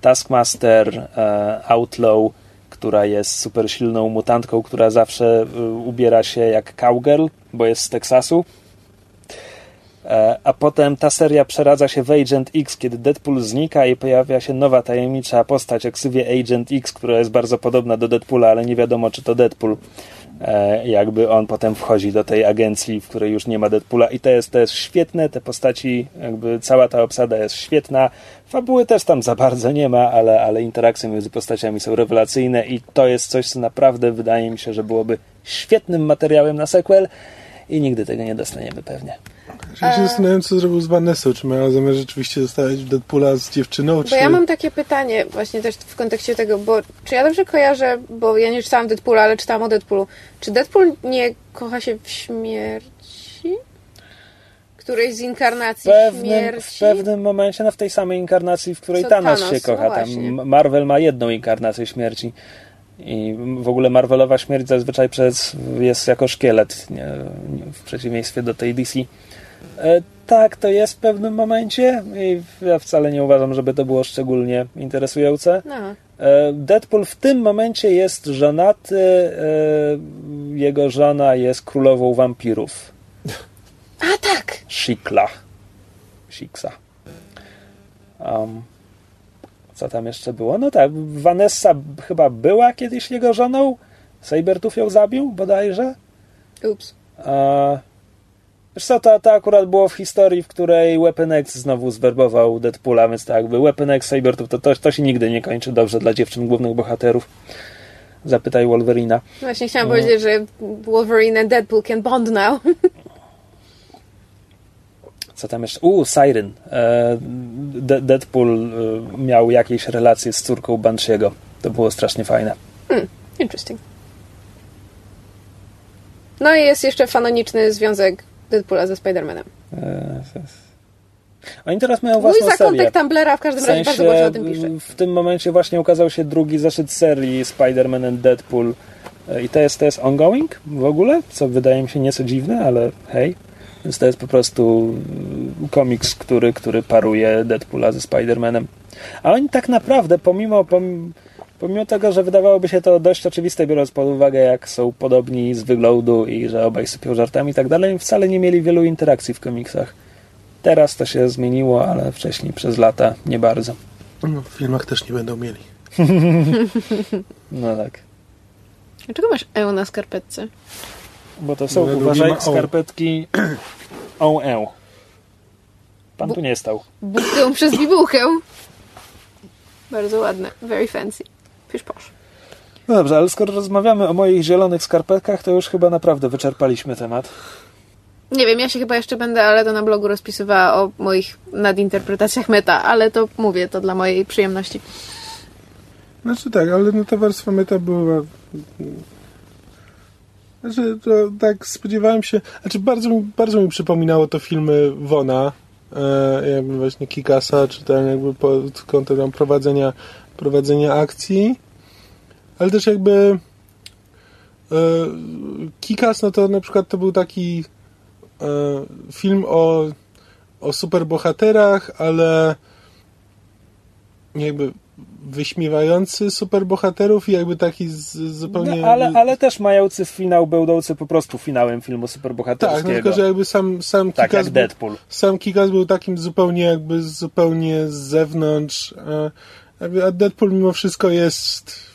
Taskmaster, e, Outlaw, która jest super silną mutantką, która zawsze e, ubiera się jak cowgirl, bo jest z Teksasu. E, A potem ta seria przeradza się w Agent X, kiedy Deadpool znika i pojawia się nowa tajemnicza postać o ksywie Agent X, która jest bardzo podobna do Deadpoola, ale nie wiadomo czy to Deadpool. E, Jakby on potem wchodzi do tej agencji, w której już nie ma Deadpoola i to jest też świetne, te postaci, jakby cała ta obsada jest świetna. Fabuły też tam za bardzo nie ma, ale, ale interakcje między postaciami są rewelacyjne i to jest coś, co naprawdę wydaje mi się, że byłoby świetnym materiałem na sequel i nigdy tego nie dostaniemy pewnie.
Ja się zastanawiam, co zrobił z Vanessą. Czy miała zamiar rzeczywiście zostawiać Deadpoola z dziewczyną, czy...
Bo ja mam takie pytanie właśnie też w kontekście tego, bo czy ja dobrze kojarzę, bo ja nie czytałam Deadpoola, ale czytałam o Deadpoolu. Czy Deadpool nie kocha się w śmierci? Którejś z inkarnacji
pewnym, w
śmierci?
pewnym momencie, no w tej samej inkarnacji, w której Thanos,
Thanos,
się kocha.
no
Tam. Marvel ma jedną inkarnację śmierci. I w ogóle Marvelowa śmierć zazwyczaj przez, jest jako szkielet, nie, w przeciwieństwie do tej DC. E, tak, to jest w pewnym momencie i ja wcale nie uważam, żeby to było szczególnie interesujące.
No.
E, Deadpool w tym momencie jest żonaty, e, jego żona jest królową wampirów.
A tak!
Shikla. Shiksa. Um, co tam jeszcze było? No tak, Vanessa chyba była kiedyś jego żoną. Sabertooth ją zabił bodajże.
Ups.
A, wiesz co, to, to akurat było w historii, w której Weapon X znowu zwerbował Deadpoola, więc tak jakby Weapon X, Sabertooth, to, to, to się nigdy nie kończy dobrze dla dziewczyn głównych bohaterów. Zapytaj Wolverina.
Właśnie chciałam
No.
powiedzieć, że Wolverine and Deadpool can bond now. [LAUGHS]
Co tam jeszcze? U, Siren. E, De- Deadpool e, miał jakieś relacje z córką Banshiego. To było strasznie fajne.
Interesting. No i jest jeszcze fanoniczny związek Deadpoola ze Spider-Manem.
E, Oni teraz mają
Mój
własną serię.
zakątek Tumblera w każdym
W
razie bardzo
sensie,
głośno o tym pisze.
w tym momencie właśnie ukazał się drugi zeszyt serii Spider-Man and Deadpool E, i to jest, to jest ongoing w ogóle, co wydaje mi się nieco dziwne, ale hej. Więc to jest po prostu mm, komiks, który, który paruje Deadpoola ze Spider-Manem. A oni tak naprawdę, pomimo, pom, pomimo tego, że wydawałoby się to dość oczywiste, biorąc pod uwagę, jak są podobni z wyglądu i że obaj sypią żartami i tak dalej, wcale nie mieli wielu interakcji w komiksach. Teraz to się zmieniło, ale wcześniej przez lata nie bardzo.
No, w filmach też nie będą mieli. [LAUGHS]
No tak.
Dlaczego masz E na skarpetce?
Bo to są,
No,
uważaj,
ma o.
skarpetki OE. Pan tu nie stał.
Bułkę przez bibułkę. Bardzo ładne. Very fancy. Pisz posz.
No dobrze, ale skoro rozmawiamy o moich zielonych skarpetkach, to już chyba naprawdę wyczerpaliśmy temat.
Nie wiem, ja się chyba jeszcze będę, ale to na blogu rozpisywała o moich nadinterpretacjach meta, ale to mówię, to dla mojej przyjemności.
Znaczy tak, ale no ta warstwa meta była... Znaczy, to tak spodziewałem się... Znaczy, bardzo mi, bardzo mi przypominało to filmy Wona, e, jakby właśnie Kikasa, czy ten jakby pod kątem prowadzenia, prowadzenia akcji, ale też jakby e, Kikas, no to na przykład to był taki e, film o, o superbohaterach, ale jakby wyśmiewający superbohaterów i jakby taki z, zupełnie...
No, ale, ale też mający finał, będący po prostu finałem filmu
tak, no
superbohaterskiego.
tylko, że jakby sam, sam
tak,
Kikas był, sam Kikas był takim zupełnie jakby zupełnie z zewnątrz, a, jakby- a Deadpool mimo wszystko jest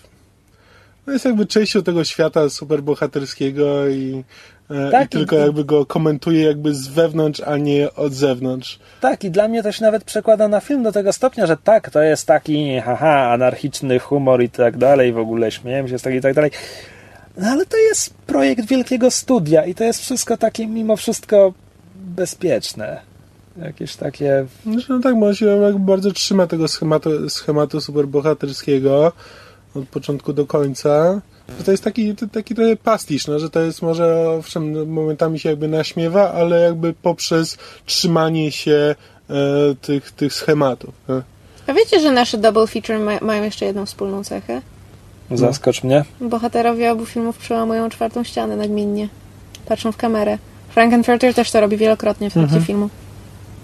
no jest jakby częścią tego świata superbohaterskiego i e, tak, i tylko i... jakby go komentuje jakby z wewnątrz, a nie od zewnątrz.
Tak, i dla mnie to się nawet przekłada na film do tego stopnia, że tak, to jest taki haha, anarchiczny humor i tak dalej, w ogóle śmieję się z tego i tak dalej. No ale to jest projekt wielkiego studia i to jest wszystko takie mimo wszystko bezpieczne. Jakieś takie...
Znaczy, no tak, bo on się jakby bardzo trzyma tego schematu, schematu superbohaterskiego od początku do końca. To jest taki, taki trochę pastisz, no, że to jest może owszem momentami się jakby naśmiewa, ale jakby poprzez trzymanie się e, tych, tych schematów.
E. A wiecie, że nasze double feature ma, mają jeszcze jedną wspólną cechę?
Zaskocz mnie.
Bohaterowie obu filmów przełamują czwartą ścianę nagminnie. Patrzą w kamerę. Frankenfurter też to robi wielokrotnie w trakcie mhm. filmu.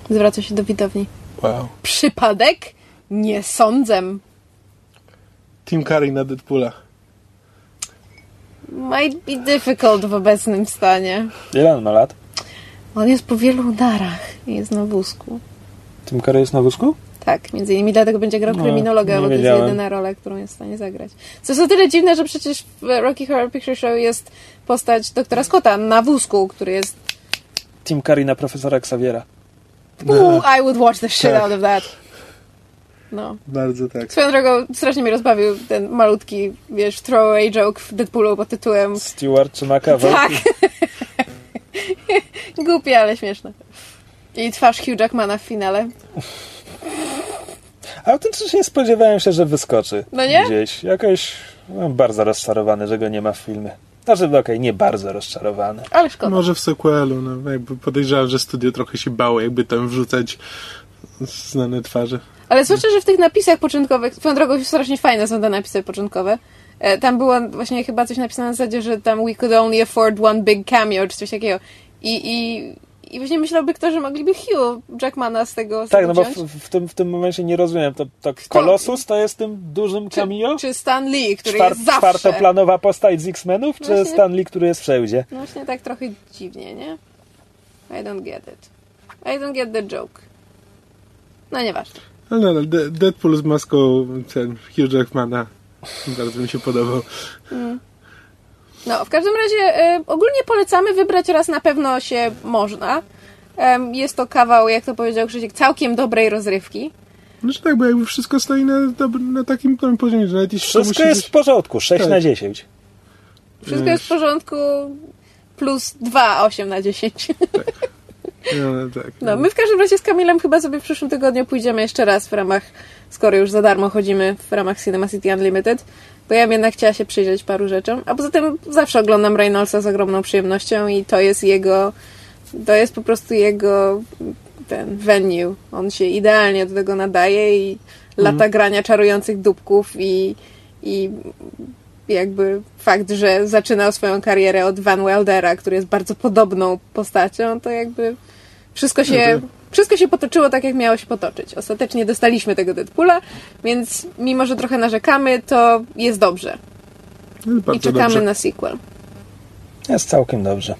Zwraca się do widowni.
Wow.
Przypadek? Nie sądzę.
Tim Curry na Deadpoola.
Might be difficult w obecnym stanie.
Ile on ma lat?
On jest po wielu udarach i jest na wózku.
Tim Curry jest na wózku?
Tak, między innymi dlatego będzie grał no, kryminologa, bo to jest jedyna rola, którą jest w stanie zagrać. Co jest o tyle dziwne, że przecież w Rocky Horror Picture Show jest postać doktora Scotta na wózku, który jest...
Tim Curry na profesora Xaviera.
Ooh, I would watch the shit tak. out of that. No.
Bardzo tak.
Swoją drogą strasznie mnie rozbawił ten malutki, wiesz, throwaway joke w Deadpoolu pod tytułem...
Stewart czy McAvoy?
Tak. [LAUGHS] Głupie, ale śmieszne. I twarz Hugh Jackmana w finale. [LAUGHS]
Autentycznie spodziewałem się, że wyskoczy.
No nie?
Gdzieś. Jakoś byłem bardzo rozczarowany, że go nie ma w filmie. Znaczy, okej, okay, nie bardzo rozczarowany.
Ale szkoda.
Może w sequelu, no. Jakby podejrzewam, że studio trochę się bało, jakby tam wrzucać znane twarze.
Ale zwłaszcza, że w tych napisach początkowych, swoją drogą strasznie fajne są te napisy początkowe. E, tam było właśnie chyba coś napisane na zasadzie, że tam we could only afford one big cameo, czy coś takiego. I, i, i właśnie myślałby kto, że mogliby Hugh Jackmana z tego
Tak, no bo w, w, tym, w tym momencie nie rozumiem. To, to Colossus to jest tym dużym cameo?
Czy, czy Stan Lee, który Czwart, jest zawsze...
Czwartoplanowa postać z X-Menów, czy właśnie, Stan Lee, który jest wszędzie?
No właśnie tak trochę dziwnie, nie? I don't get it. I don't get the joke. No nieważne.
Ale no, Deadpool z maską ten Hugh Jackmana bardzo mi się podobał. Mm.
No, w każdym razie y, ogólnie polecamy wybrać raz na pewno się można. Jest to kawał, jak to powiedział Krzysiek, całkiem dobrej rozrywki.
Znaczy tak, bo jakby wszystko stoi na, na takim poziomie, że nawet jeśli
Wszystko jest być... w porządku, 6 tak. na 10.
Wszystko jest w porządku plus 2, 8 na 10. Tak.
No, tak,
no, my w każdym razie z Kamilem chyba sobie w przyszłym tygodniu pójdziemy jeszcze raz w ramach, skoro już za darmo chodzimy w ramach Cinema City Unlimited, bo ja bym jednak chciała się przyjrzeć paru rzeczom, a poza tym zawsze oglądam Reynoldsa z ogromną przyjemnością i to jest jego, to jest po prostu jego ten venue. On się idealnie do tego nadaje i lata mm. grania czarujących dupków i, i jakby fakt, że zaczynał swoją karierę od Van Weldera, który jest bardzo podobną postacią, to jakby wszystko się, mhm. Wszystko się potoczyło tak, jak miało się potoczyć. Ostatecznie dostaliśmy tego Deadpoola, więc mimo, że trochę narzekamy, to jest dobrze. I czekamy dobrze. na sequel.
Jest całkiem dobrze.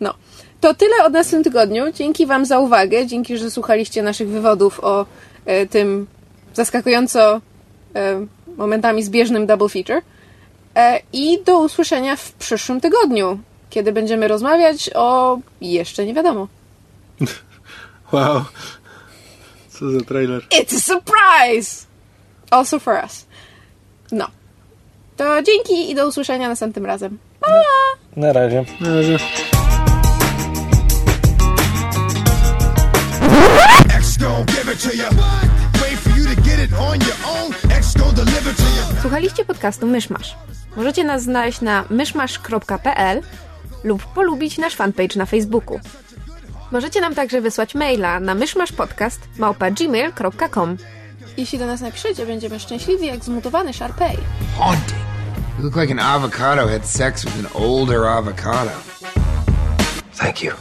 No. To tyle od nas w tym tygodniu. Dzięki Wam za uwagę. Dzięki, że słuchaliście naszych wywodów o e, tym zaskakująco e, momentami zbieżnym double feature. E, I do usłyszenia w przyszłym tygodniu kiedy będziemy rozmawiać o jeszcze nie wiadomo.
Wow. Co za trailer.
It's a surprise! Also for us. No. To dzięki i do usłyszenia następnym razem. Pa!
Na razie.
Na razie.
Słuchaliście podcastu Myszmasz. Możecie nas znaleźć na myszmasz.pl lub polubić nasz fanpage na Facebooku. Możecie nam także wysłać maila na myszmaszpodcast.gmail.com Jeśli do nas napiszecie, będziemy szczęśliwi jak zmutowany Sharpei. Haunting. You look like an avocado had sex with an older avocado. Thank you.